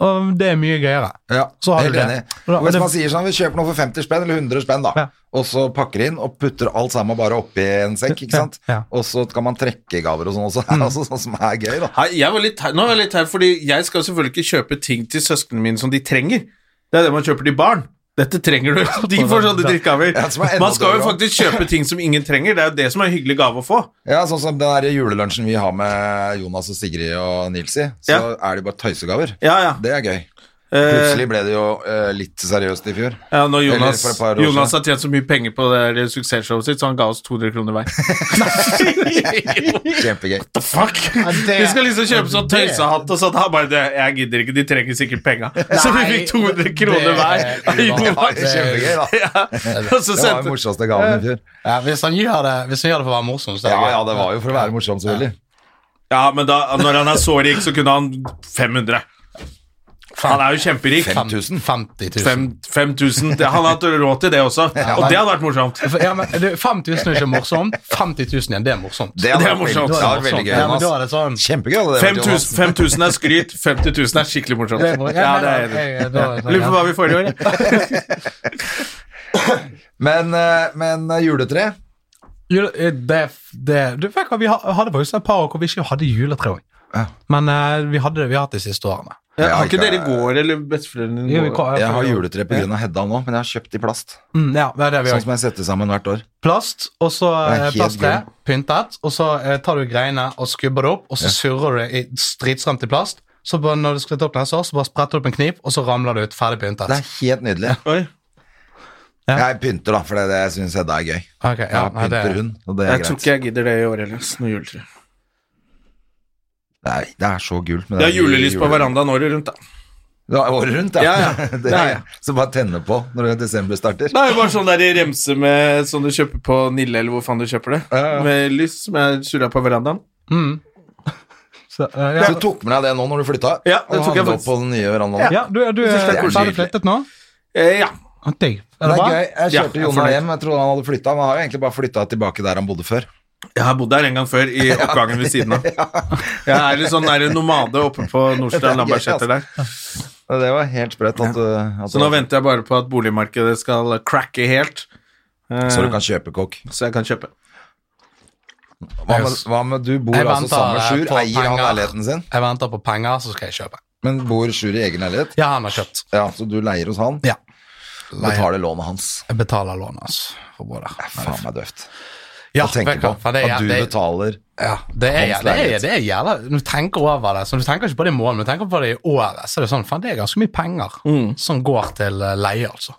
Og det er mye gøyere. Ja, Så har helt det. enig. Og hvis man sier sånn, vi kjøper noe for 50 spenn eller 100 spenn, da, Ja. og så pakker inn og putter alt sammen bare oppi en sekk, ikke sant? ja. Og så kan man trekke gaver og sånn også. mm. <laughs> altså, sånn som er gøy, da. Hei, jeg var litt, nå er jeg litt her, fordi jeg skal selvfølgelig ikke kjøpe ting til søsknene mine som de trenger. Det er det man kjøper til barn. Dette trenger du. <laughs> De får sånne er enda Man skal jo faktisk kjøpe ting som ingen trenger. Det er jo det som er en hyggelig gave å få. Ja, sånn som den der julelunsjen vi har med Jonas og Sigrid og Nils i, så Ja. er det bare tøysegaver. Ja, ja. Det er gøy. Eh, Plutselig ble det jo uh, litt seriøst i fjor. ja når Jonas, Jonas har tjent så mye penger på det det suksessshowet sitt, så han ga oss 200 kroner hver. <laughs> Kjempegøy. What The fuck? Vi skal liksom kjøpe sånn tøysehatt og sånn. Han bare det, Jeg gidder ikke, de trenger sikkert penga. <laughs> Så vi fikk 200 kroner hver. det- Det kjempegøy, da. Ja. Det <laughs> var den morsomste gaven i fjor. Ja, hvis han gjør det, hvis han gjør det for å være morsom, så er det Ja, gøy. ja, det var jo for å være morsom, selvfølgelig. Ja, men da, når han er så rik, så kunne han 500. Han er jo kjemperik. 5000. 50 000. Fem- 5000. Han har hatt råd til det også, og det hadde vært morsomt. Ja, 5000 er ikke morsomt. 50 000 igjen, det er morsomt. Det, Det er morsomt. Det vært veldig gøy, Ja, men da er det sånn Kjempegøy hadde det vært, 5000 er skryt, 50 000 er skikkelig morsomt. Det er. Ja, Ja, det er da- Lurer på hva vi får i år. jeg. <laughs> Men, eh, men eh, juletre Jule, eh, det, det, du vet hva, Vi hadde faktisk et par år hvor vi ikke hadde juletre òg. Men vi hadde det vi har hatt de siste årene. Ja, har ikke dere gård, eller besteforeldrene dine? kan- Jeg har juletre på grunn av Hedda nå, men jeg har kjøpt i plast. Mm, ja, det er det vi Sånn som jeg setter sammen hvert år. Plast, og så Det eh, plasttre, pyntet, og så eh, tar du greiene og skubber det opp, og så surrer du det i stritstramt i plast. Så bare, når du skal ta opp neste år, så bare spretter du opp en kniv, og så ramler det ut ferdig pyntet. Det er helt nydelig. Oi. Ja. Jeg pynter, da, for det, det syns Hedda er gøy. Okay, ja, Ja, nei, det- pynter hun, og det er Jeg tror ikke jeg gidder det i år heller. Noe juletre. Er, det er så gult. Det er julelys på verandaen året rundt, da. Ja, året rundt, ja. Ja, ja. <laughs> det Ja, er, ja. Så bare tenne på når desember starter. Det er jo bare sånn der remse med som du kjøper på Nille, eller hvor faen du kjøper det. Ja, ja. Med lys som er surra på verandaen. Mm. <laughs> Så, eh, ja. Så du tok med deg det nå når du flytta? Ja, det tok jeg faktisk. på den nye verandaen? ja, du, du det er er ferdig flyttet nå? Eh, ja. Ah. Er Det er gøy. Jeg kjørte ja, Jonna hjem. Jeg trodde han hadde flytta, men han har jo egentlig bare flytta tilbake der han bodde før. Jeg har bodd der en gang før, i <laughs> oppgangen ved siden av. <laughs> Jeg er litt sånn der nomade oppe på Nordstrand <laughs> Lambertseter der. Det var helt sprøtt. At, at Så nå venter jeg bare på at boligmarkedet skal cracke helt, eh, Så du kan kjøpe kokk. så jeg kan kjøpe. Hva med, hva med du bor Jeg altså sammen med eh, Sjur? Eier han leiligheten sin? Jeg venter på penger, så skal jeg kjøpe. Men bor Sjur i egen leilighet? Ja, han har kjøpt. Ja, Så du leier hos han? Ja. Betaler lånet hans? Jeg betaler lånet hans. For både. Faen meg døvt. Ja, Å tenke på det er- at du det er- betaler Ja, det er, Hans det er, leilighet. det er jævla Når du tenker over det, så du tenker ikke på det i måneden, men du tenker på det i året, så er det sånn, faen, det er ganske mye penger Mm. som går til eh, leie, altså.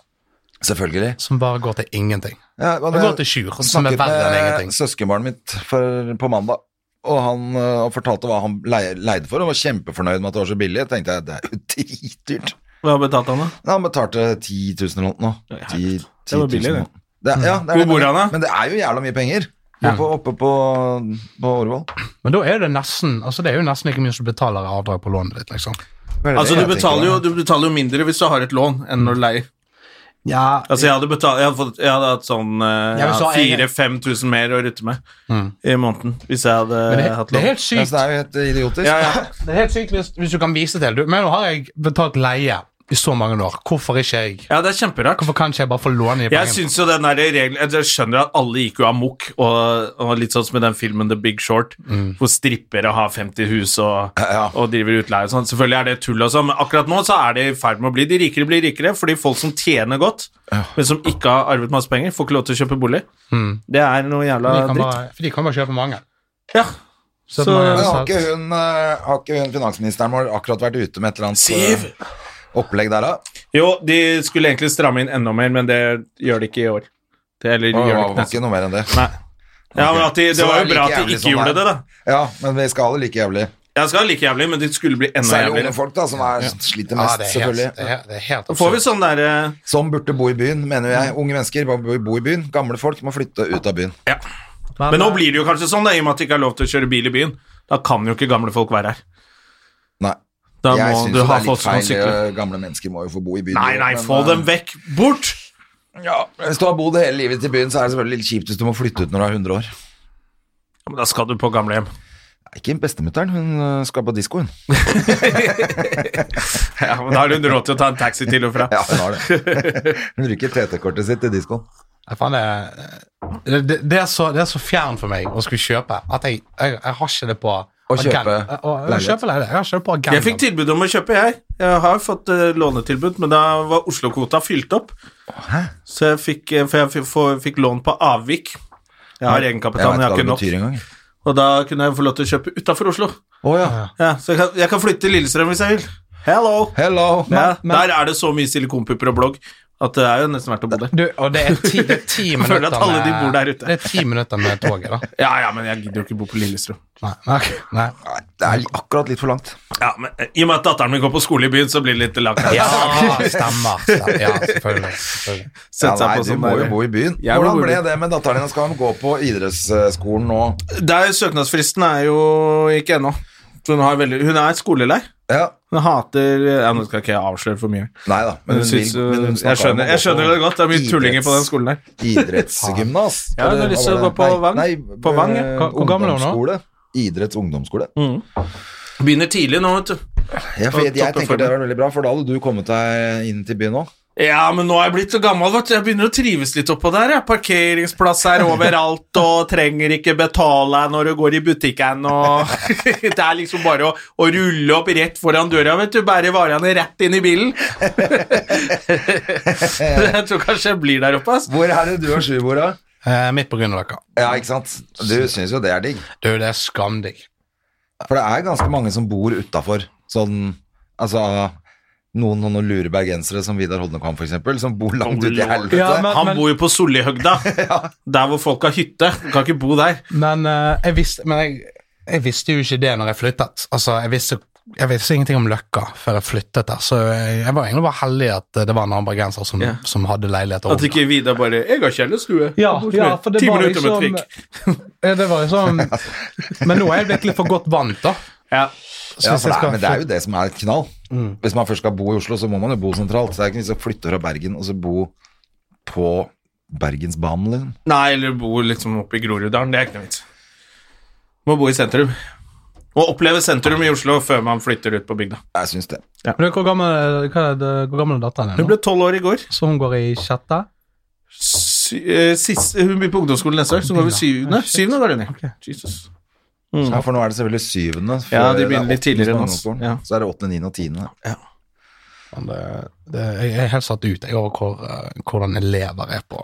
Selvfølgelig. Som bare går til ingenting. Ja, men Det jeg går til sjur, som er snakket verre enn med ingenting. søskenbarnet mitt for, på mandag, og han og fortalte hva han leie, leide for, og var kjempefornøyd med at det var så billig. Jeg tenkte jeg, det er jo <laughs> dritdyrt. Hva betalte han, da? Han betalte 10 000 eller noe. Ja, 10, Det var billig, det. Det, er- ja, det Hvor bor men- han, da? Men det er jo jævla mye penger. Oppe, oppe på, på Årvoll. Men da er det nesten altså det er jo nesten ikke mye som betaler avdrag på lånet ditt, liksom. Altså, du betaler, jo, du betaler jo mindre hvis du har et lån, enn når du leier. Ja, Altså, jeg hadde, betalt, jeg hadde, fått, jeg hadde hatt sånn eh, Ja, ja, har egen- 4000-5000 mer å rutte med i måneden hvis jeg hadde det, hatt det er lån. helt sykt. Ja, det er jo helt idiotisk. Ja, ja. <laughs> Det er helt sykt hvis, hvis du kan vise til. Du, men nå har jeg betalt leie i så mange år. Hvorfor ikke jeg? ja, det er kjemperart. Hvorfor kan ikke jeg bare få låne de Jeg synes jo den der regelen Jeg skjønner at alle gikk jo amok, og, og litt sånn som i den filmen The Big Short, hvor strippere har 50 hus og, Ja. og driver utleie og sånn. Selvfølgelig er det tull og sånn, men akkurat nå så er det i ferd med å bli De rikere blir rikere, fordi folk som tjener godt, men som ikke har arvet masse penger, får ikke lov til å kjøpe bolig. Det er noe jævla de dritt. bare, for de kan bare kjøpe mange. Ja. Så, Så- Men har ikke, hun, øh, har ikke hun finansministeren vår akkurat vært ute med et eller annet Siv! Opplegg der, da? Jo, de skulle egentlig stramme inn enda mer, men det gjør de ikke i år. Det, eller Åh, gjør det var, ikke var ikke noe mer enn det. Nei. Ja, men at de, det var jo er bra like at de ikke sånn gjorde det da. Ja, men vi skal ha det like jævlig. Jeg skal ha like jævlig, men det skulle bli enda jævligere. Særlig unge folk da, som er, sliter Ja, mest, det er helt, selvfølgelig. det er, det er helt Så får vi absurd. sånn derre Som burde bo i byen, mener jeg. Unge mennesker må bo i byen. Gamle folk må flytte ut av byen. ja. Men nå blir det jo kanskje sånn, da, i og med at det ikke er lov til å kjøre bil i byen. Da kan jo ikke gamle folk være her. Da jeg syns det er litt feil. eh, Gamle mennesker må jo få bo i byen. Nei, nei, men, få eh, dem vekk! Bort! Ja, Hvis du har bodd hele livet til byen, så er det selvfølgelig litt kjipt hvis du må flytte ut når du er 100 år. Ja, men da skal du på gamlehjem. Ikke bestemutteren, hun eh, skal på disko, hun. <laughs> <laughs> Ja, men da har hun råd til å ta en taxi til og fra. Ja, hun har det. <laughs> Hun bruker TT-kortet sitt til diskoen. Det, det, det, er så, det er så fjern for meg å skulle kjøpe at jeg, jeg, jeg har ikke det på Å kjøpe leilighet. leilighet. Jeg har ikke på agenda. Jeg fikk tilbud om å kjøpe, jeg. Jeg har fått uh, lånetilbud, men da var Oslo-kvota fylt opp. Hæ? Så jeg fikk, eh, for jeg fikk, få- fikk lån på avvik. Jeg har egenkapital, men jeg har ikke nok. Og da kunne jeg få lov til å kjøpe utafor Oslo. Oh, ja. Ja, så jeg kan, jeg kan flytte til Lillestrøm hvis jeg vil. Hello! Hello! Ja, men- der er det så mye silikonpupper og blogg at det er jo nesten verdt å bo der. Du, og det er ti, det er ti <laughs> Jeg føler minutter at alle de bor der ute. Det er ti minutter med toget, da. <laughs> Ja, ja, men jeg gidder jo ikke bo på Lillestrøm. Nei, nei, nei. Det er akkurat litt for langt. Ja, men eh, I og med at datteren min går på skole i byen, så blir det litt langt. Ja, stemmer. stemmer. Ja, selvfølgelig. selvfølgelig. Ja, nei, du må jo bo i byen. Jeg Hvordan ble det med datteren din? Skal hun gå på idrettsskolen nå? Der Søknadsfristen er jo ikke ennå. Hun, veldig, hun er skolelei. Ja. Hun hater ja, Nå skal ikke jeg avsløre for mye. Nei da, men Men hun vil, syns, men hun jeg, skjønner, jeg skjønner det godt. Det er mye tullinger på den skolen der. Idrettsgymnas. <laughs> Ja, hun har lyst til å gå på? Vang. Nei, På Vang, ja. eh, Hvor- gammel er hun nå? Idretts ungdomsskole. Begynner tidlig nå, vet du. Ja, for jeg, jeg jeg tenker det var veldig bra, for da hadde du kommet deg inn til byen nå. Ja, men nå er jeg blitt så gammel, vet du. Jeg begynner å trives litt oppå der. Jeg. Parkeringsplass er overalt, og trenger ikke betale når du går i butikken. Og <laughs> det er liksom bare å, å rulle opp rett foran døra, vet du. Bære varene rett inn i bilen. <laughs> jeg tror kanskje jeg blir der oppe, ass. Hvor er det du og Sjubor, da? Eh, midt på Grünerløkka. Ja, ikke sant? Du syns jo det er digg. Du, det er skamdigg. For det er ganske mange som bor utafor. Sånn Altså noen noen lure bergensere som Vidar Hodnekvam, for eksempel, som bor langt ute i helvete. Ja, men- Han bor jo på Sollihøgda, <laughs> der hvor folk har hytte. Du kan ikke bo der. Men, uh, jeg, visste, men jeg, jeg visste jo ikke det når jeg flyttet. Altså, jeg visste, jeg visste ingenting om Løkka før jeg flyttet der, så jeg, jeg var egentlig bare heldig at det var en annen bergenser som, yeah. som hadde leilighet. At ikke Vidar bare 'Jeg har kjellerstue'. Ja, ja, for det var liksom. <laughs> Ja, Det var liksom <laughs> Men nå er jeg blitt litt for godt vant, da. Ja. Ja, for det er, skal men det er jo det som er et knall. Hvis man først skal bo i Oslo, så må man jo bo sentralt. Så det er ikke vits å flytte fra Bergen og så bo på Bergensbanen, liksom. Nei, eller bo liksom oppe i Groruddalen. Det er ikke noe vits. Må bo i sentrum. Og oppleve sentrum i Oslo før man flytter ut på bygda. Jeg syns det. Men Hvor gammel, hva er det, hvor gammel er datteren Hun din? Hun ble tolv år i går. Så hun går i sjette? Eh, sist, hun blir på ungdomsskolen neste år, så går vi syvende. Syvende går hun i. Ok. Jesus. Ja, for nå er det selvfølgelig syvende. Ja, de er begynner litt tidligere enn oss. Ja. Så er det åttende, niende og tiende. Men det, det, jeg er helt satt ut jeg, over hvor, eh, hvordan elever er på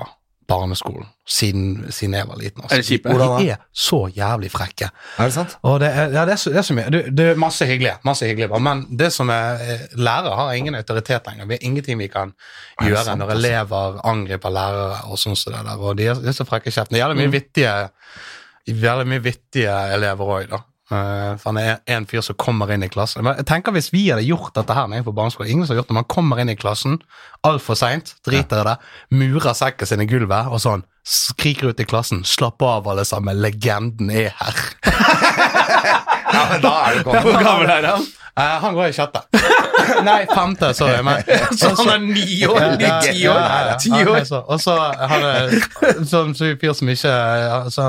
barneskolen siden, siden jeg var liten. Altså. Er det kjipe? De er så jævlig frekke. Er det sant? Og det er, ja, det er, så, det er så mye. Det, det er masse hyggelig, masse hyggelig, men det som er eh, Lærere har ingen autoritet lenger. Vi har ingenting vi kan gjøre sant, når altså? elever angriper lærere og sånn som det der. Og de er, de er så frekke i kjeften. Det gjelder Mm. mye vittige Veldig mye vittige elever òg, da. Eh, for han er en fyr som kommer inn i klassen. Men jeg tenker Hvis vi hadde gjort dette her når på barneskolen Ingen som har gjort det. Man kommer inn i klassen altfor seint, driter i det, murer sekken sin i gulvet og sånn. Skriker ut i klassen 'Slapp av, alle sammen. Legenden er her'. <laughs> Ja, men da er det Hvor gammel er han? Uh, han går i sjette. <laughs> Nei, femte, sorry. <laughs> Men, Så han er ni år? Ni, ti år? Ti år? Og så har det sånn så fyr som ikke altså,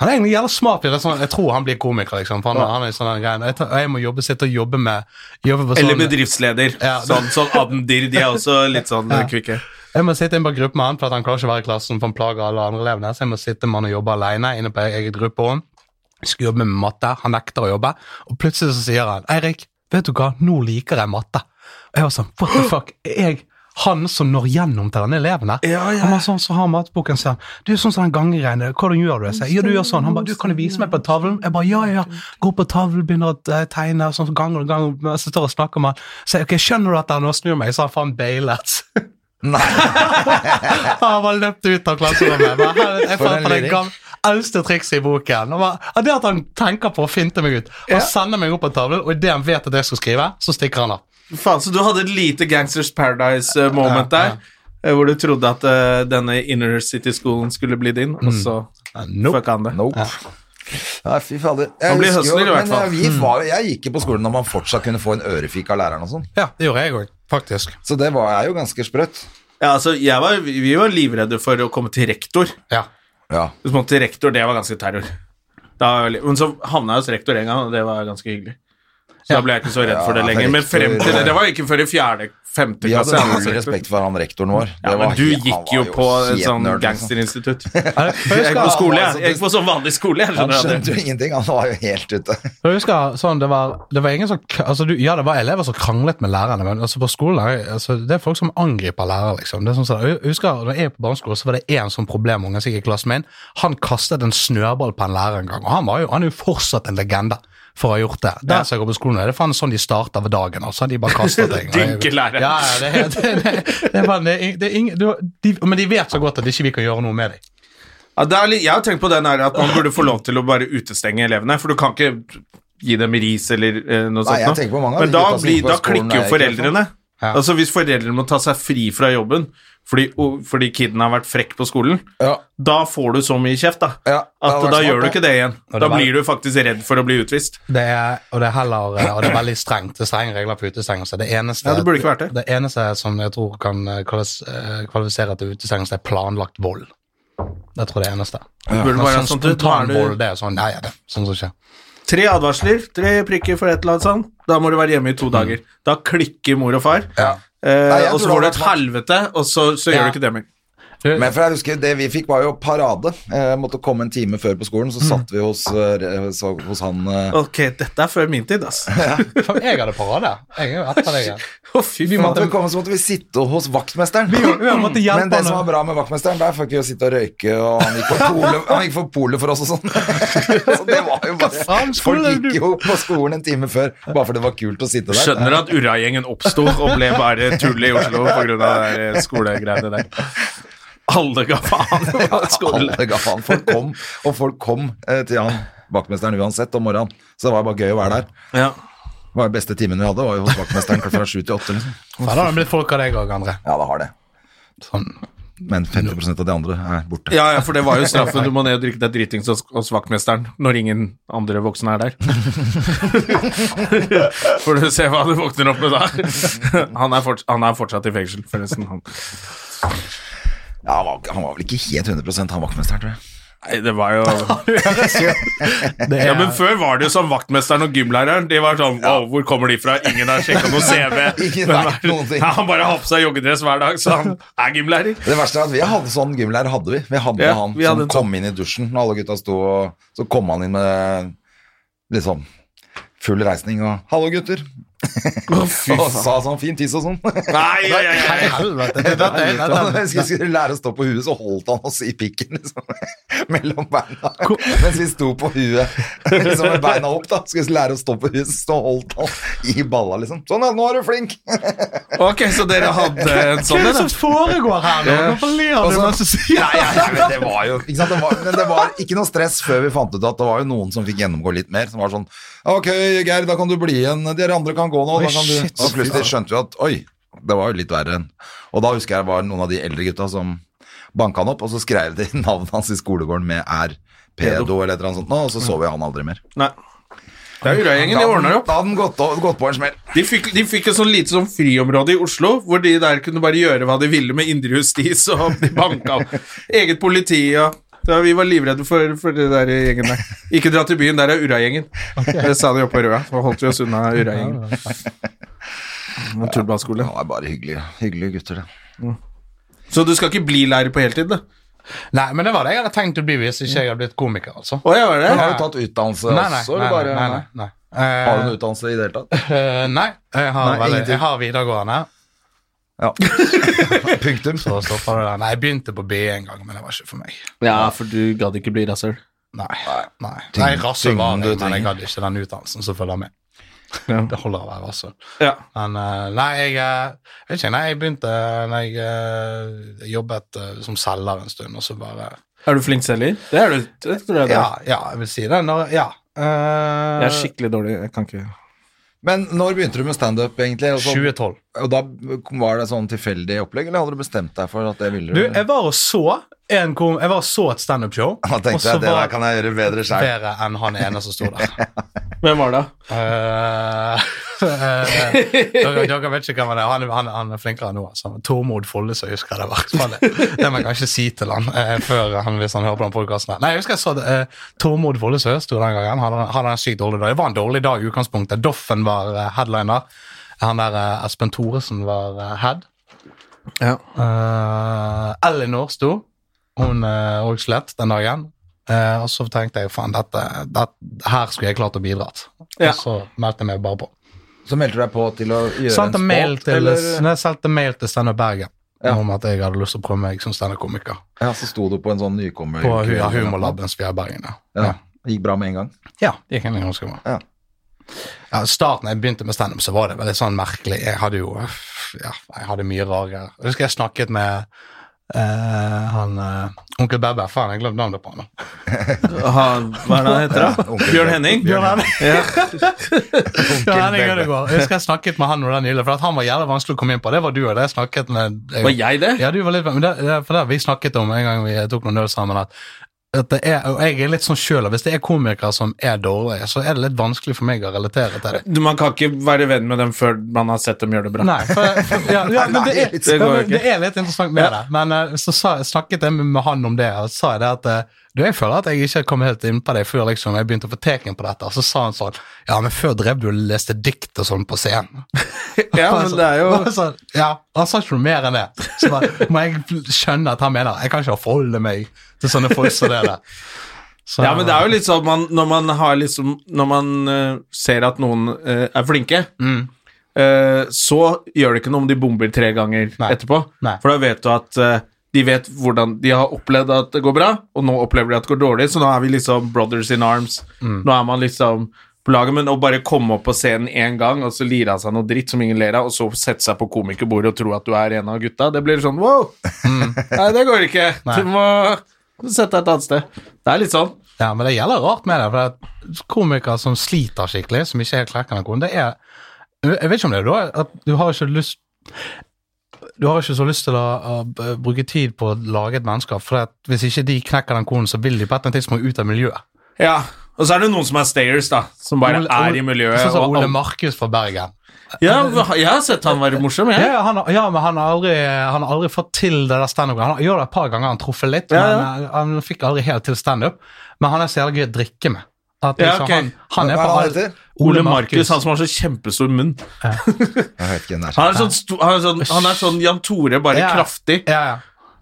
Han er egentlig jævla smart. Sånn, jeg tror han blir komiker, liksom. For han, han er sånn greie. Jeg, jeg må jobbe, sitte og jobbe med jobbe på Eller sånn, bedriftsleder. Ja, Sånn som Adendir. De er også litt sånn Ja. kvikke. Jeg må sitte inne på gruppe med han, for at han klarer ikke å være i klassen, for han plager alle andre elevene. Så jeg må sitte med han og jobbe alene inne på eget grupperom. Skulle jobbe med matte, han nekter å jobbe. Og plutselig så sier han 'Eirik, vet du hva, nå liker jeg matte'. Og jeg var sånn 'What the <gasps> fuck?' Er jeg han som når gjennom til denne eleven her? Ja, ja. Han var sånn så har matboken, sier han. 'Du, sånn som den gangegreiene, hvordan gjør du det?' Jeg sier, 'Ja, du gjør sånn.' Han bare 'Du, kan du vise meg på tavlen?' Jeg bare 'Ja, ja, ja'. Går på tavlen, begynner å tegne tegne, sånn gang og gang, mens jeg står og snakker med han. Så jeg, ok, skjønner du dette? Nå snur meg, så har han faen bailet. Nei. <laughs> Han bare løpt ut av klasserommet. Jeg, jeg, jeg, jeg jeg, jeg, jeg, luring. gamle eldste trikset i boken. Og det at han tenker på å finte meg ut. Han Ja. sender meg opp på tavlen, og idet han vet at jeg skal skrive, så stikker han av. Faen, så du hadde et lite Gangsters Paradise-moment Ja, ja. der, eh, hvor du trodde at uh, denne Inner City-skolen skulle bli din, og så Nope. fucka han det. Nope. Nei, fy fader. Jeg, eh, Vi var, jeg gikk jo på skolen når man fortsatt kunne få en ørefik av læreren og sånn. Ja, det gjorde jeg òg, faktisk. Så det var, jeg jo ganske sprøtt. Ja, altså, jeg var, vi var livredde for å komme til rektor. Ja. Ja. Hvis man til rektor, det var ganske terror. Da, men så havna jeg hos rektor en gang, og det var ganske hyggelig. Så da ble jeg ikke så redd for det Ja, lenger. Men frem til det, det var ikke før i fjerde, femte Vi hadde klasse. jeg var hos null rektor. respekt for han rektoren vår. Ja, Det var men du gikk jo på et sånn liksom. gangsterinstitutt. <laughs> Jeg Jeg gikk på skole, jeg. altså, Jeg gikk på sånn vanlig skole. Jeg Han skjønte jo ingenting, han var jo helt ute. <laughs> jeg husker sånn, det var, det var ingen som altså, du, Ja, det var elever som kranglet med lærerne, men altså, på skolen er- altså, det er folk som angriper lærere, liksom. Det er sånn, så, jeg husker, da jeg gikk på barneskole, så var det én sånn problemunge som gikk i klassen min. Han kastet en snøball på en lærer en gang, og han, var jo, han er jo fortsatt en legende. For å ha gjort det. Der som jeg går på skolen, er det faen sånn de starter ved dagen. altså. De bare kaster <laughs> ting. Dynkelærer. Ja, ja, det, er- det, det, er er- er Men de vet så godt at ikke vi kan gjøre noe med dem. Ja, det er litt, jeg har tenkt på den her at man burde få lov til å bare utestenge elevene, for du kan ikke gi dem ris eller eh, noe Nei, sånt. jeg tenker på mange av Men de da, blir, da klikker jo er foreldrene. Ja. Altså Hvis foreldrene må ta seg fri fra jobben fordi, fordi kiden har vært frekk på skolen, Ja, da får du så mye kjeft da ja, at da gjør du ikke det igjen. det Da blir du faktisk redd for å bli utvist. Det er, og det er heller eh, Og det er veldig strengt. Det er strenge regler for utestengelse. Det eneste, Ja, det burde ikke vært det. det eneste som jeg tror kan eh, eh, kvalifisere til utestengelse, er planlagt vold. Jeg tror det er det eneste. Det burde bare sånn sånn, du, nå er vold, det er sånn Ja, ja, det sånn som skjer. tre advarsler, tre prikker for et eller annet sånt. Da må du være hjemme i to dager. Da klikker mor og far. Ja. Eh, og så får du et helvete, og så, så Ja. gjør du ikke det mer. Men for jeg husker Det vi fikk, var jo parade. Jeg måtte komme en time før på skolen, så satt vi hos, eh, så, hos han eh, Ok, dette er før min tid, altså. <laughs> Ja. Jeg hadde parade. Jeg er jo. <laughs> Å, fy Vi måtte komme, så måtte vi sitte hos vaktmesteren. Vi måtte hjelpe Men det han, som var bra med vaktmesteren, der fikk vi å sitte og røyke, og han gikk for polet, han gikk for, polet for oss og sånn. <laughs> Så det var jo bare faen Folk gikk jo på skolen en time før bare fordi det var kult å sitte der. Skjønner at Urra-gjengen oppsto og ble bare tull i Oslo pga. skolegreiene der. Alle ga faen. <laughs> Alle ga faen. Folk kom, og folk kom eh, til han vaktmesteren uansett om morgenen. Så det var bare gøy å være der. Ja. Det var den beste timen vi hadde, var jo hos vaktmesteren fra sju til åtte. Liksom. Da har det blitt folk av deg òg, André. Ja, det har det. Sånn. Men 50% av de andre er borte. Ja, ja, for det var jo straffen. Du må ned og drikke deg dritings hos, hos vaktmesteren når ingen andre voksne er der. <laughs> Får du se hva du våkner opp med da. Han er, forts han er fortsatt i fengsel, forresten. Han. Ja, han, var, han var vel ikke helt 100% han vaktmesteren, tror jeg. Nei, det var jo <laughs> er, <laughs> Ja, men før var det jo som vaktmesteren og gymlæreren. De var sånn Å, hvor kommer de fra? Ingen har sjekka noe CV. <laughs> Ja, han bare har på seg joggedress hver dag, så han er gymlærer. Det verste er at vi hadde sånn gymlærer, hadde vi. Vi hadde Ja, han vi hadde som en sånn. kom inn i dusjen når alle gutta sto, og så kom han inn med liksom full reisning og 'hallo, gutter'. Og sa sånn fin tiss og sånn. Nei, nei, nei. Helvete. Da vi skulle lære å stå på huet, så holdt han oss i pikken liksom, <laughs> mellom beina. Mens vi sto på huet liksom, med beina opp. da Skulle vi lære å stå på huet, så holdt han i balla. liksom Sånn, ja, nå er du flink! <laughs> Ok, så dere hadde en Hva sånn er det som foregår her nå? Hvorfor ler du mens du sier det var jo ikke sant? Det var, Men det var ikke noe stress før vi fant ut at det var jo noen som fikk gjennomgå litt mer. Som var sånn Ok, Geir, da kan du bli igjen. Dere andre kan gå nå. Da Oi, kan du. Og plutselig skjønte vi at oi, det var jo litt verre enn Og da husker jeg det var noen av de eldre gutta som banka han opp, og så skrev de <laughs> navnet hans i skolegården med R. Pedo eller et eller annet sånt, og så så vi han aldri mer. Nei. Det er Urra-gjengen, de ordner opp. Da hadde den gått, gått på en smell. De fikk, de fikk et sånn lite sånn friområde i Oslo, hvor de der kunne bare gjøre hva de ville med indre justis, og de banka <laughs> eget politi og ja, Vi var livredde for, for det der gjengen der. Ikke dra til byen, der er Urra-gjengen. Det sa de oppe på Røa, så holdt vi oss unna Urra-gjengen. Og Tullballskole. Han er bare hyggelige, hyggelige gutter, det. Så du skal ikke bli lærer på heltid, da? Nei, men det var det jeg hadde tenkt å bli hvis ikke jeg hadde blitt komiker, altså. Å, ja, var det? Men har du tatt utdannelse Nei, nei, også, nei, bare nei, nei, nei. Har du noen utdannelse i det hele tatt? Uh, nei, jeg har, Nei, vel, jeg har videregående. Ja. <laughs> Punktum. Så stopper det der. Nei, jeg begynte på B en gang, men det var ikke for meg. Ja, for du gadd ikke bli rasshøl. Nei. nei. Tyngden- nei rasshøl var det jeg, men jeg gadd ikke den utdannelsen som følger med. Ja. <laughs> Det holder å være rasshøl. Ja. Men eh, nei, jeg eh, jeg vet ikke, nei, jeg begynte når jeg eh, jobbet eh, som selger en stund, og så bare Er du flink selger? Det er du. Det tror jeg det. Ja, ja, jeg vil si det. Når, ja. Uh, Jeg er skikkelig dårlig. Jeg kan ikke Men når begynte du med standup, egentlig? Og, så, 2012. og da var det sånn tilfeldig opplegg, eller hadde du bestemt deg for at det ville Du, jeg var og så kom, Jeg var så et standup-show. Han tenkte at det der kan jeg gjøre bedre sjøl. bedre enn han ene som sto der. <laughs> Hvem var det? Uh, eh, dere, dere vet ikke hvem han er. Han, han, han er flinkere nå. Altså. Tormod Follesø husker jeg det var. Det, det må jeg kanskje si til han uh, før han, hvis han hører på den podkasten. Nei, jeg husker jeg så det. Tormod Tormod Follesø sto den gangen. Han hadde- hadde en sykt dårlig dag. Det var en dårlig dag i utgangspunktet. Doffen var headliner. Han der Espen Thoresen var head. Ja. Uh, Elinor sto. Hun òg slet den dagen. Uh, og så tenkte jeg faen, dette, dette, her skulle jeg klart å bidra. Ja. Og så meldte jeg meg bare på. Så meldte du deg på til å gjøre Sendte en mail spot, til, eller? nei, jeg sendte mail til Steinar Bergen Ja. om at jeg hadde lyst til å prøve meg som standup-komiker. Ja, så sto du på en sånn nykommer... På ja, Humorlabben via Ja. Ja. Det gikk bra med en gang. ja, det gikk en ganske bra. Ja. Ja, starten jeg begynte med standup, så var det veldig sånn merkelig. Jeg hadde jo ja, jeg hadde mye rare. Jeg husker jeg snakket med eh, han uh, onkel Bebbe. Faen, jeg glemte navnet på han. <laughs> Han, hva er det han heter? da? Ja, Bjørn. Henning? <laughs> Bjørn Henning. Ja. Bjørn Henning Ødegaard. Jeg husker jeg snakket med han nå der nylig, for at han var jævlig vanskelig å komme inn på. Det var du og det jeg snakket med. Var jeg det? Ja, du var litt, men det, det, for det vi snakket om en gang vi tok noen øl sammen, at, er, og jeg er litt sånn sjøl, hvis det er komikere som er dårlige, så er det litt vanskelig for meg å relatere til det. Man kan ikke være venn med dem før man har sett dem gjøre det bra. Nei, for, for, ja, ja, men det, er, det det er litt interessant med det. Men eh, så sa, snakket jeg med, han om det, og sa jeg det at eh, du, jeg føler at jeg ikke kom helt inn på det før liksom, jeg begynte å få teken på dette. Og så sa han sånn Ja, men før drev du og leste dikt og sånn på scenen. <laughs> Ja, men det er jo så, ja, Han sa ikke noe mer enn det. Så bare, må jeg skjønne at han mener jeg kan ikke forholde meg til sånne folk som dere. Så- Ja, men det er jo litt sånn man, når man har liksom Når man uh, ser at noen uh, er flinke, Mm. uh, så gjør det ikke noe om de bomber tre ganger Nei. etterpå. Nei. For da vet du at de vet hvordan De har opplevd at det går bra, og nå opplever de at det går dårlig, så nå er vi liksom brothers in arms. Mm. Nå er man liksom på laget, men å bare komme opp på scenen én gang og så lire av seg noe dritt som ingen ler av, og så sette seg på komikerbordet og tro at du er en av gutta, det blir sånn wow! Nei, det går ikke. Mm. Nei. Du må sette deg et annet sted. Det er litt sånn. Ja, men det gjelder rart med det. For komikere som sliter skikkelig, som ikke helt klekker den koden, det er Jeg vet ikke om det er da at du har ikke lyst Du har ikke så lyst til å, bruke tid på å lage et menneske, for at hvis ikke de knekker den koden, så vil de på et eller annet tidspunkt ut av miljøet. Ja, og så er det noen som er stayers, da. Som bare Ole- er i miljøet. Sånn som Ole Markus fra Bergen. Ja, jeg har sett han være morsom, jeg. ja, han, ja, men han har aldri, han har aldri fått til det der standup. Han gjør det et par ganger, han truffer litt, Ja, ja. men eh, han fikk aldri helt til standup. Men han er så jævlig gøy å drikke med. At Ja, liksom, ok. han, han er på heter? Ole Markus, han som har så kjempestor munn. Jeg vet ikke hvem det. Han er sånn, han er sånn, han er sånn Jan Tore, bare Ja. kraftig. Ja, ja.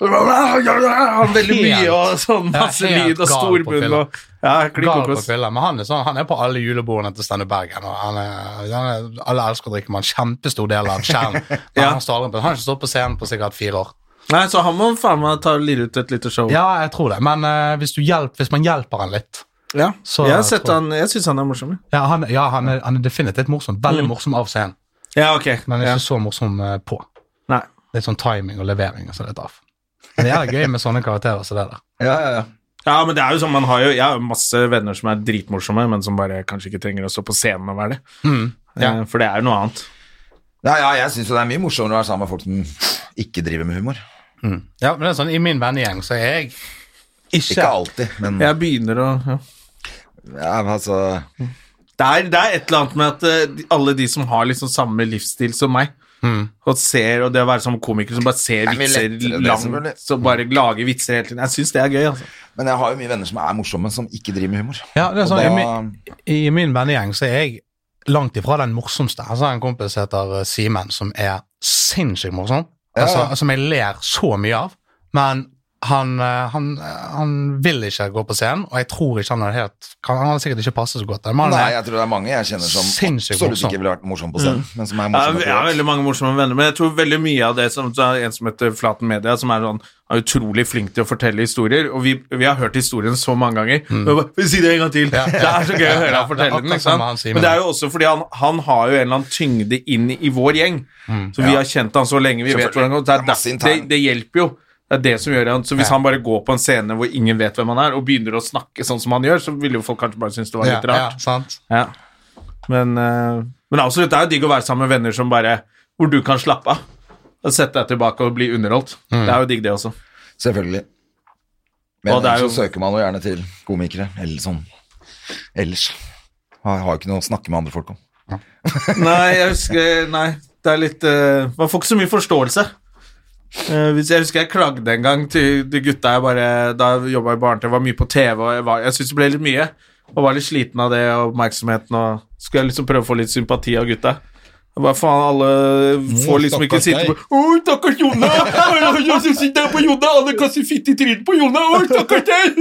Veldig mye og sånn masse lyd og stor munn og Ja, Gal på fylla, men han er, sånn, han er på alle julebordene til Steinar Bergen. Og han er, han er, alle elsker å drikke med en kjempestor del av skjermen. Men <laughs> Ja. han, står han har ikke stått på scenen på sikkert fire år. Nei, så han må faen meg ta lire ut et lite show. Ja, jeg tror det, men uh, hvis, du hjelp, hvis man hjelper han litt Ja. Så- jeg jeg, han Jeg syns han er morsom. Ja, han, ja, han, er, han er definitivt morsom. Veldig morsom av scenen, Ja, ok. men ikke Ja. så morsom uh, på. Nei. Litt sånn timing og levering og så litt av. Men det er gøy med sånne karakterer som det der. Ja, ja, ja. Ja, men det er jo sånn, man har jo Jeg har masse venner som er dritmorsomme, men som bare kanskje ikke trenger å stå på scenen og være det. Ja. Eh, For det er jo noe annet. ja, ja jeg syns det er mye morsommere å være sammen med folk som ikke driver med humor. Ja, men det er sånn, I min vennegjeng så er jeg ikke, Ikke alltid, men Jeg begynner å ja. ja, altså det, er, det er et eller annet med at eh, alle de som har liksom samme livsstil som meg, og ser, og det å være som komiker som bare ser er vitser langt, så bare lager vitser hele tiden Jeg syns det er gøy, altså. Men jeg har jo mye venner som er morsomme, som ikke driver med humor. Ja, det er sånn, Og i, min, I min vennegjeng så er jeg langt ifra den morsomste. Altså, jeg har en kompis heter eh, Simen, som er sinnssykt morsom. Ja, Altså, ja. Som jeg ler så mye av. Men han, eh, han, han vil ikke gå på scenen, og jeg tror ikke han hadde helt Han hadde sikkert ikke passet så godt. der. Men Nei, er- jeg tror det er mange jeg kjenner som absolutt morsom. ikke ville vært morsom på scenen, men som er morsomme har, jeg har veldig mange morsomme venner, men jeg tror veldig mye av det som så er En som heter Flaten Media, som er sånn er utrolig flink til å fortelle historier, og vi, vi har hørt historien så mange ganger. Mm. bare, Vil si det en gang til! <laughs> Det er så gøy å høre Ja, han fortelle den. Men det er jo også fordi han, han har jo en eller annen tyngde inn i vår gjeng. Så vi har kjent han så lenge, vi vet hvordan det går. Det, det hjelper jo. Det er det som gjør han Så hvis Ja. han bare går på en scene hvor ingen vet hvem han er, og begynner å snakke sånn som han gjør, så ville jo folk kanskje bare synes det var litt rart. Ja, sant? Ja. Men, uh, men absolutt, det er jo digg å være sammen med venner som bare Hvor du kan slappe av. Og sette deg tilbake og bli underholdt. Mm. Det er jo digg, det også. Selvfølgelig. Men Og det er jo- så søker man jo gjerne til komikere, eller sånn ellers. Har, jo ikke noe å snakke med andre folk om. Nei, jeg husker Nei, det er litt uh, Man får ikke så mye forståelse. Eh, hvis jeg husker jeg klagde en gang til de gutta jeg bare Da jobba i barne-TV, var mye på TV, og jeg, jeg syntes det ble litt mye. Og var litt sliten av det og oppmerksomheten, og skulle jeg liksom prøve å få litt sympati av gutta. Hva faen, alle får liksom ikke sitte på Å, stakkars Jonna! Jeg sitter her på Jonna! Alle kaster fitte i trynet på Jonna! Å, stakkars deg!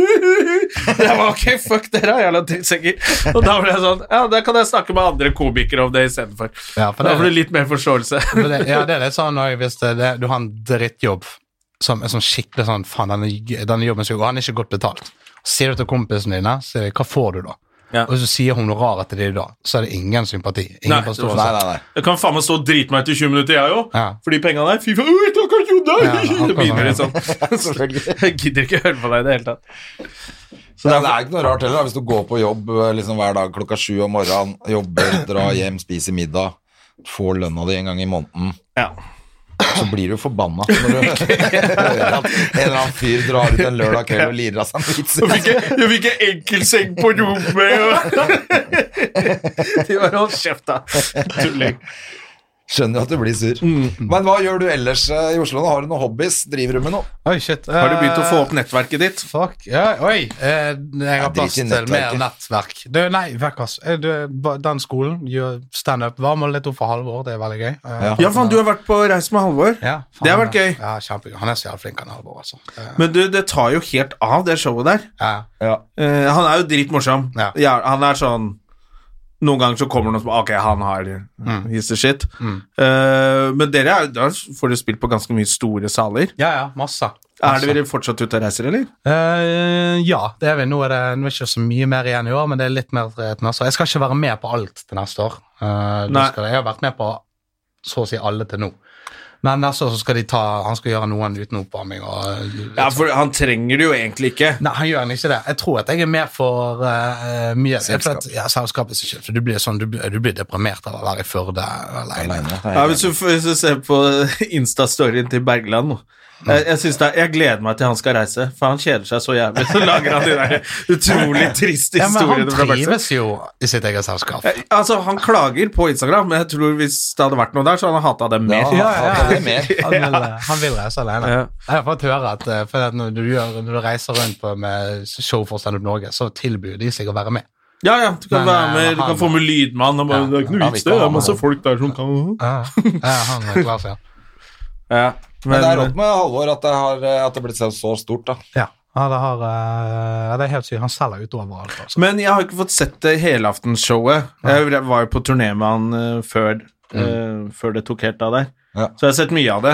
Jeg var ok, fuck dere, jævla drittsekker. Og da ble jeg sånn Ja, da kan jeg snakke med andre komikere om det istedenfor. Ja, for Da det, får du litt mer forståelse. <laughs> for det, ja, det er litt sånn òg hvis det, det, du har en drittjobb som er sånn skikkelig sånn Faen, denne, denne jobben suger, gå, han er ikke godt betalt. Sier du til kompisene dine, sier hva får du da? Ja. Og så sier honoraret til i da, så er det ingen sympati. Ingen Nei, forståelse. Nei, nei, nei. Jeg kan faen meg stå og drite meg ut i 20 minutter, jeg òg. Ja. For de penga der. Fy faen, «Oi, stakkars Jonna! Ja, <laughs> akkurat det begynner litt sånn, sånn. Jeg gidder ikke høre på deg i det hele tatt. Så det, er, det er ikke noe rart heller, hvis du går på jobb eh, liksom hver dag klokka sju om morgenen, jobber, drar hjem, spiser middag, får lønna di en gang i måneden, Ja. Så blir du forbanna når du <laughs> hører at <laughs> en eller annen fyr drar ut en lørdag kveld og lirer av seg en vits. Jeg fikk, ikke enkelseng på rommet, <laughs> De bare hold kjeft, da. Tulling. Skjønner at du blir sur. Mm. Men hva gjør du ellers eh, i Oslo? Har du noen hobbies? Driver du med noe? Oi, shit. Har du begynt å få opp nettverket ditt? Fuck. Ja, oi. Eh, jeg har plass til mer nettverk. Du, nei, vekk, ass. Eh, Du, den skolen gjør standup. Var med litt opp for Halvor, det er veldig gøy. Eh, Ja. Ja, faen, du har vært på reis med Halvor. ja, faen, Det har vært gøy. Ja, kjempegøy. Han er så jævlig flink, han Halvor, altså. Eh, Men du, det tar jo helt av, det showet der. ja. Ja. han er jo dritmorsom. Ja. Ja, han er sånn Noen ganger så kommer noen som Ok, han har Mm. his the shit. Eh, men dere er, da får dere spilt på ganske mye store saler. ja, ja, masse. Er dere fortsatt ute og reiser, eller? Uh, ja, det er vi. Nå er det nå er ikke så mye mer igjen i år, men det er litt mer til neste år. Jeg skal ikke være med på alt til neste år. Uh, skal, jeg har vært med på så å si alle til nå. Men år så skal de ta Han skal gjøre noen uten oppvarming. Og, Ja, for han trenger det jo egentlig ikke. Nei, han gjør ikke det. Jeg tror at jeg er mer for uh, mye Selskap. At, ja, selskapet skyld. For du blir, sånn, du, blir- du blir deprimert av å være i Førde alene. Alene. Ja, hvis, du, hvis du ser på Insta-storyen til Bergland nå jeg, jeg, er, jeg gleder meg til han skal reise, for han kjeder seg så jævlig. Så lager han de der utrolig triste Ja, men han historiene trives jo i sitt eget selskap. Eh, Altså, Han klager på Instagram, men jeg tror hvis det hadde vært noe der, så hadde han hata dem mer. Ja, ja, det er mer. Han vil, <laughs> han vil reise alene. Jeg har fått høre at, eh, for at når, du gjør, når du reiser rundt på, med show for Stand Up Norge, så tilbyr de seg å være med. Ja, ja, du kan Men, være eh, med, du han- kan få med lydmann. Og bare, Ja, det er ikke noe vi vits, det. Det er masse folk der som kan Ja, ja han er klar, han. Ja, Men det er men rått med Halvor at det har at det blitt så så stort, da. Ja, ja, det, har, uh, det er helt sykt. Han selger ut overalt. Altså. Men jeg har ikke fått sett det helaftensshowet. Jeg var jo på turné med han uh, før, eh, før det tok helt av der. Ja. Så jeg har sett mye av det.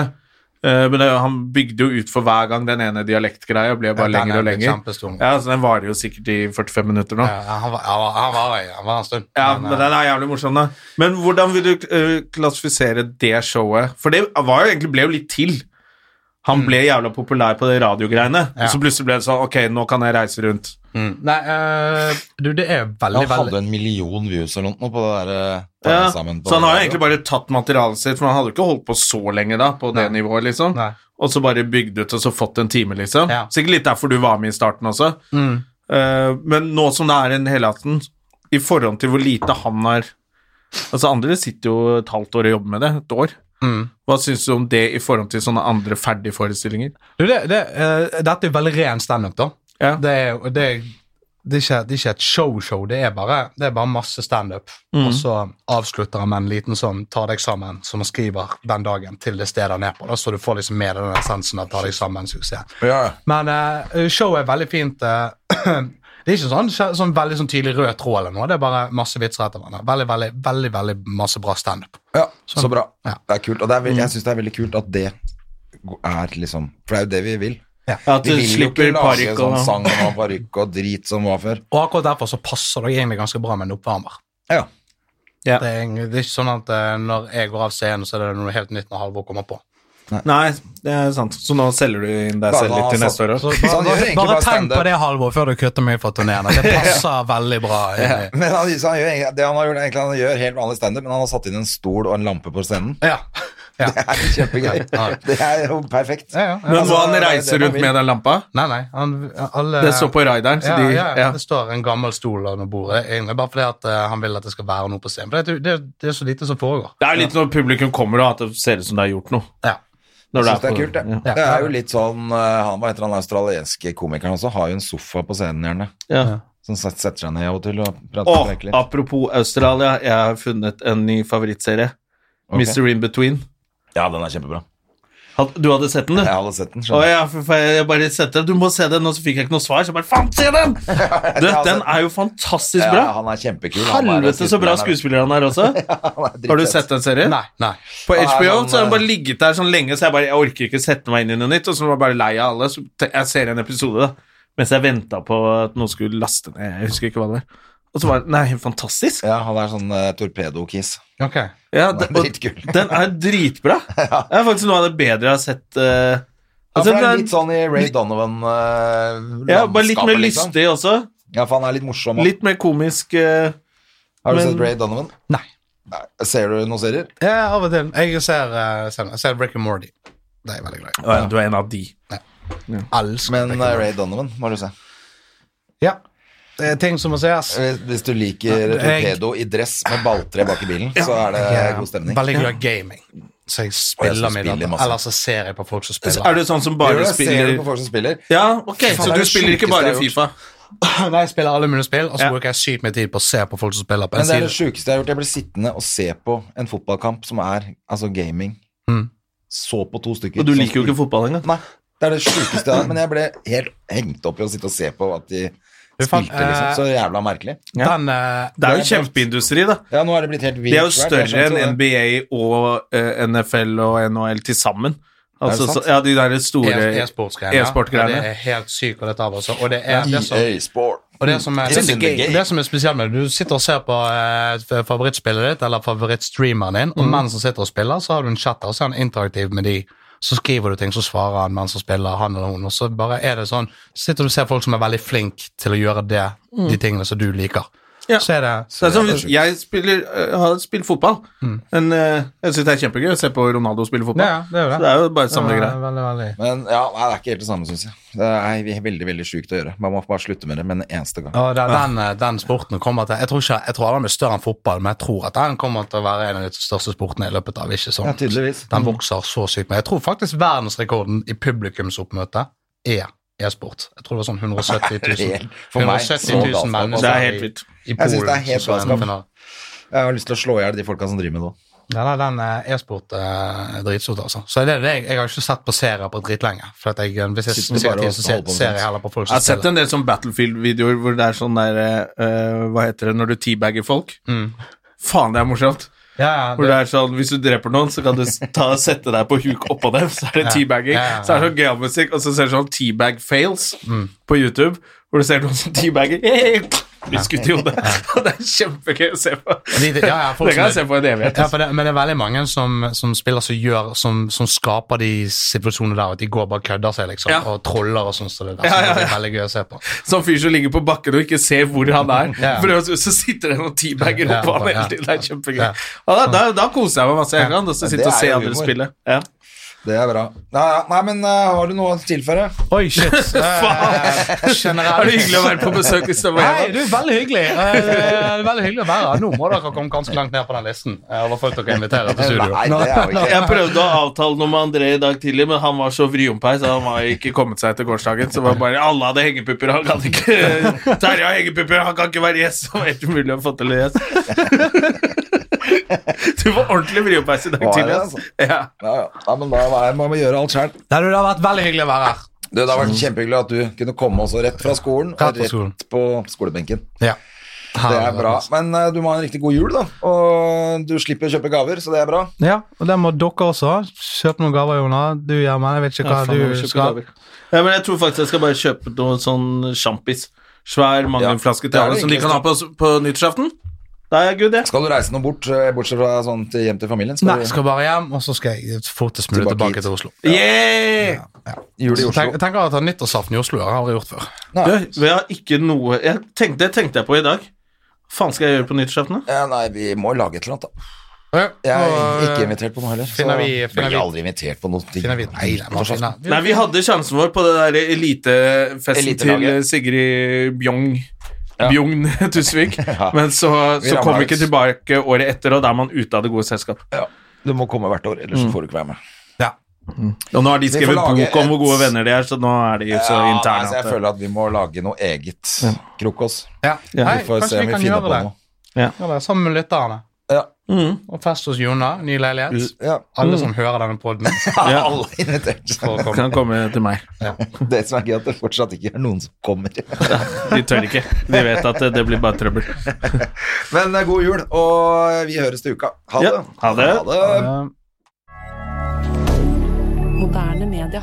Eh, men det, han bygde jo ut for hver gang den ene dialektgreia ble bare Ja, lenger er og lenger. Ja, så Den varer jo sikkert i 45 minutter nå. Ja, han, var, han, var, han, var, han var en stund. Ja, Men, men den er jævlig morsom, da. Men hvordan vil du eh, klassifisere det showet? For det var jo egentlig ble jo litt til. Han ble jævla populær på de radiogreiene, Mm. Ja. og så plutselig ble det sånn Ok, nå kan jeg reise rundt. Mm. Nei, uh, du, det er veldig, Han hadde veldig en million views eller noe på det der eh, Ja, sammen på så han har egentlig bare tatt materialet sitt, for han hadde jo ikke holdt på så lenge da, på det nivået, liksom. Nei. Og så bare bygd ut og så fått en time, liksom. Ja. Sikkert litt derfor du var med i starten også. Mm. Uh, men nå som det er en helaften, i forhold til hvor lite han har Altså, andre sitter jo et halvt år og jobber med det, et år. Mm. Hva syns du om det i forhold til sånne andre ferdigforestillinger? Du, det, det, uh, dette er veldig ren standup, da. Ja. Det er, det, er- det, er ikke, det er ikke et show-show, det, det er bare masse standup. Og så avslutter han med en liten sånn ta deg sammen, som han skriver den dagen til det stedet han er på. Da, så du får liksom med deg den essensen av ta deg sammen-suksessen. Ja. Men uh, showet er veldig fint. Uh, <clears throat> det er ikke sånn, sånn veldig sånn tydelig rød tråd eller noe. Det er bare masse vitser etter hverandre. Veldig, veldig, veldig, veldig masse bra standup. ja, så bra. Ja. Det er kult. Og det er, jeg syns det er veldig kult at det er liksom For det er jo det vi vil. At Vi du vil slipper parykk og sånn og sang og parykk og drit som var før. Og akkurat derfor så passer det egentlig ganske bra med en oppvarmer. Ja. Ja. Det, er, det er ikke sånn at eh, når jeg går av scenen, så er det noe helt nytt når Halvor kommer på. Nei, det er sant. Så nå selger du inn deg selv litt til neste år Så òg. Så han bare bare bare tenk på det, Halvor, før du kutter meg fra turnéene. Det <laughs> passer veldig bra. Ja. Men han, han gjør, det han har gjort, egentlig han gjør helt vanlig standup, men han har satt inn en stol og en lampe på scenen. Ja. Ja. Det er kjempegøy. Det er jo perfekt. Ja, ja. Men Altså, må han er reise rundt med den lampa? Nei, nei. Han, alle, Det står på rideren. Så ja, de, ja, ja. Det står en gammel stol under noe bord. Det er egentlig bare fordi at eh, han vil at det skal være noe på scenen. For det, det, det er så lite som foregår. Det er litt når publikum kommer og at det ser ut som det har gjort noe. Ja. Når det er kult, det. Ja. Det er jo litt sånn Han var et eller annet australienske komikeren også? Har jo en sofa på scenen, gjerne. Ja. Som setter seg ned av og til og prater Åh, virkelig. apropos Australia, jeg har funnet en ny favorittserie. Okay. Mr. In Between. Ja, den er kjempebra. Du hadde sett den, du? Jeg hadde sett den. Å ja, for, for jeg bare sett den. Du må se den, og så fikk jeg ikke noe svar. Så jeg bare faen, se den! <laughs> Du, den er jo fantastisk bra. Ja, han er kjempekul. han Helvete, så bra skuespiller han er også. <laughs> Han er Har du sett den serien? Nei. nei. På HBO er HBO sånn, så har han eh, bare ligget der sånn lenge, så jeg bare jeg orker ikke sette meg inn i noe nytt. Og så var jeg bare lei av alle. Så jeg ser en episode da mens jeg venta på at noen skulle laste ned. Jeg husker ikke hva det var. Og så var den Nei, helt fantastisk. Ja, han er sånn uh, torpedo-kis. Okay. Ja, den, og dritkul. <laughs> den er dritbra. <laughs> Det er faktisk noe av det bedre jeg har sett. Ja, altså, for det er litt sånn i Ray Donovan uh, ja, bare litt mer lystig også. Ja, for han er litt morsom. også. Litt mer komisk. Uh, Har du men- sett Ray Donovan? Nei. Nei. Ser du noen serier? Ja, av og til. Jeg ser, uh, ser, jeg Rick and Morty. Det er jeg veldig glad i. ja, du er en av de. Ja. Men uh, Ray Donovan må du se. Ja. Det er ting som må ses. Hvis- Hvis du liker torpedo i dress med balltre bak i bilen, så er det god stemning. Veldig glad i gaming. Så jeg spiller mye spiller. Eller så ser jeg på folk som spiller. Er du sånn som bare du? Ser du spiller på folk som spiller? Ja, ok, Faen, så du spiller ikke bare Fifa? <coughs> Nei, jeg spiller alle mulige spill, og så Ja. bruker jeg sykt mye tid på å se på folk som spiller på Men det er det sjukeste jeg har gjort. Jeg ble sittende og se på en fotballkamp som er altså gaming. Mm. Så på to stykker. Og du liker jo ikke fotball engang. Nei, det er det sjukeste jeg har. Men jeg ble helt hengt opp i å sitte og se på at de spilte, liksom. eh, Så jævla merkelig. Ja. Den, eh, Det er jo kjempeindustri, da. Ja, nå er det blitt helt vilt. Det er jo større enn. NBA og uh, NFL og NHL til sammen. Altså, så, ja, de der store e- e-sportgreiene. Ja, det er helt sykt, å dette av altså. Og det er det som, og det som, er, det som er spesielt med det, du sitter og ser på eh, favorittspillet ditt, eller favorittstreameren din, og mens han sitter og spiller, så har du en chatter og så er han interaktiv med de. Så skriver du ting, så svarer han mens han spiller, han eller hun, og så bare er det sånn Sitter du og ser folk som er veldig flink til å gjøre det, de tingene som du liker. Ja. Så er det Så det er som jeg spiller, eh, har spilt fotball, men eh, jeg syns det er kjempegøy å se på Ronaldo spille fotball. Ja, det er det. Så det er jo bare samme Ja, greie. Veldig, veldig. Men ja, nei, det er ikke helt det samme, syns jeg. Det er veldig veldig sjukt å gjøre. Man må bare slutte med det med en eneste gang. Og den, den, eh, den sporten kommer til Jeg tror ikke, jeg tror den blir større enn fotball, men jeg tror at den kommer til å være en av de største sportene i løpet av ikke sånn. Ja, tydeligvis. Den vokser så sykt. Men jeg tror faktisk verdensrekorden i publikumsoppmøte er e-sport. Jeg tror det var sånn 170 000, 170 000 mennesker Det er helt i- vidt. i Jeg synes Polen. det er helt som så en galskap. Jeg har lyst til å slå i hjel de folka som driver med det òg. Ja, nei, den eh, e-sport eh, er dritstort, altså. Så det er det jeg, jeg har ikke sett på serier på dritlenge. For at jeg, eh, hvis jeg, har tid, så ser, ser jeg heller på folk Jeg har sett en del sånn Battlefield-videoer hvor det er sånn der uh, Hva heter det når du teabagger folk? Faen, det er morsomt. Ja, Hvor det er sånn, Hvis du dreper noen, så kan du ta, sette deg på huk oppå dem. Så er det teabagging. Så er det sånn gøyal musikk, og så ser du sånn teabag fails på YouTube. Hvor du ser noen som teabagger. <laughs> Blir skutt i hodet. Det er kjempegøy å se på. De- de- ja, ja, det kan jeg se på en evighet. Ja, det, men det er veldig mange som, som spiller som gjør som, som skaper de situasjonene der, at de går og bare kødder seg, liksom, og troller og sånn. Så det, der, så det er veldig gøy å se på. Sånn fyr som ligger på bakken og ikke ser hvor han er. <laughs> For så, så sitter det noen teabager oppå han hele tiden. Det er kjempegøy. Da, da, da koser jeg meg masse. Jeg kan også sitte og ser se andre spille. Ja. Det er bra. Nei, nei men uh, har du noe å tilføre? Oi, shit. <laughs> Faen. Er det hyggelig å være på besøk Nei, du er veldig hyggelig. Uh, Det er veldig hyggelig å være her. Nå må dere komme ganske langt ned på den listen Jeg har folk dere inviterer til studio. Nei, det er jo ikke Jeg prøvde å avtale noe med André i dag tidlig, men han var så vriompeis. så han var ikke kommet seg til gårsdagen. Så var bare alle hadde hengepupper, han kan ikke Terje har hengepupper, han kan ikke være gjest. Det var helt umulig å få til en gjest. Du får ordentlig vriopeis i dag tidlig. altså? Ja. Ja, ja. ja, men da må vi gjøre alt sjøl. Det har vært veldig hyggelig å være her. Det har vært kjempehyggelig at du kunne komme også rett fra skolen. Og skolen. rett på skolebenken. Ja. Det er bra. Men uh, du må ha en riktig god jul, da. Og du slipper å kjøpe gaver, så det er bra. Ja, og det må dere også. Kjøp noen gaver, Jona. Du, gjør meg, jeg vet ikke hva Ja, faen, du skal. gaver. Ja, men jeg tror faktisk jeg skal bare kjøpe noe sånn sjampis. Svær magnumflaske til er alle som de kan ha på, på nyttårsaften. Da er jeg good, jeg. Skal du reise noe bort, eh, bortsett fra sånn til hjem til familien? Skal Nei, jeg skal bare hjem, og så skal jeg fortest mulig Tilbake tilbake, til Oslo. Yeah! jul i Så Oslo? tenk, jeg tenker å ta nyttårsaften i Oslo. Det har jeg aldri gjort før. Nei. Du, vi har ikke noe jeg tenkte, Det tenkte jeg på i dag. Hva faen skal jeg gjøre på nyttårsaften? Ja, nei, vi må lage et eller annet, da. Ja, Jeg er ikke invitert på noe heller. finner så vi- finner blir vi- aldri invitert på noe. ting. Finner vi Nei. Nei, vi hadde sjansen vår på det der elitefesten elite til Sigrid Bjong. Bjugn <laughs> Tusvik. <laughs> Ja. Men så, så kom vi ikke tilbake året etter, og da er man ute av det gode selskap. Ja. Du må komme hvert år, ellers mm. får du ikke være med. Ja. Og nå har de skrevet bok om hvor gode venner de er, så nå er de så Ja, interne. Altså, jeg føler at vi må lage noe eget. Krokos. Ja. Ja, Vi får se kanskje om vi finner på det. noe. Ja. Ja, det sammen med lytterne. Ja. Mm. Og fest hos Jona, ny leilighet. ja. Alle som hører denne poden. <laughs> Ja. Alle invitert. komme. Kan komme til meg. Det som er gøy, at det fortsatt ikke er noen som kommer. De tør ikke. De vet at det, det blir bare trøbbel. <laughs> Men eh, god jul, og vi høres til uka. Ha det. Ja, ha det. Ha det. Eh, Moderne media.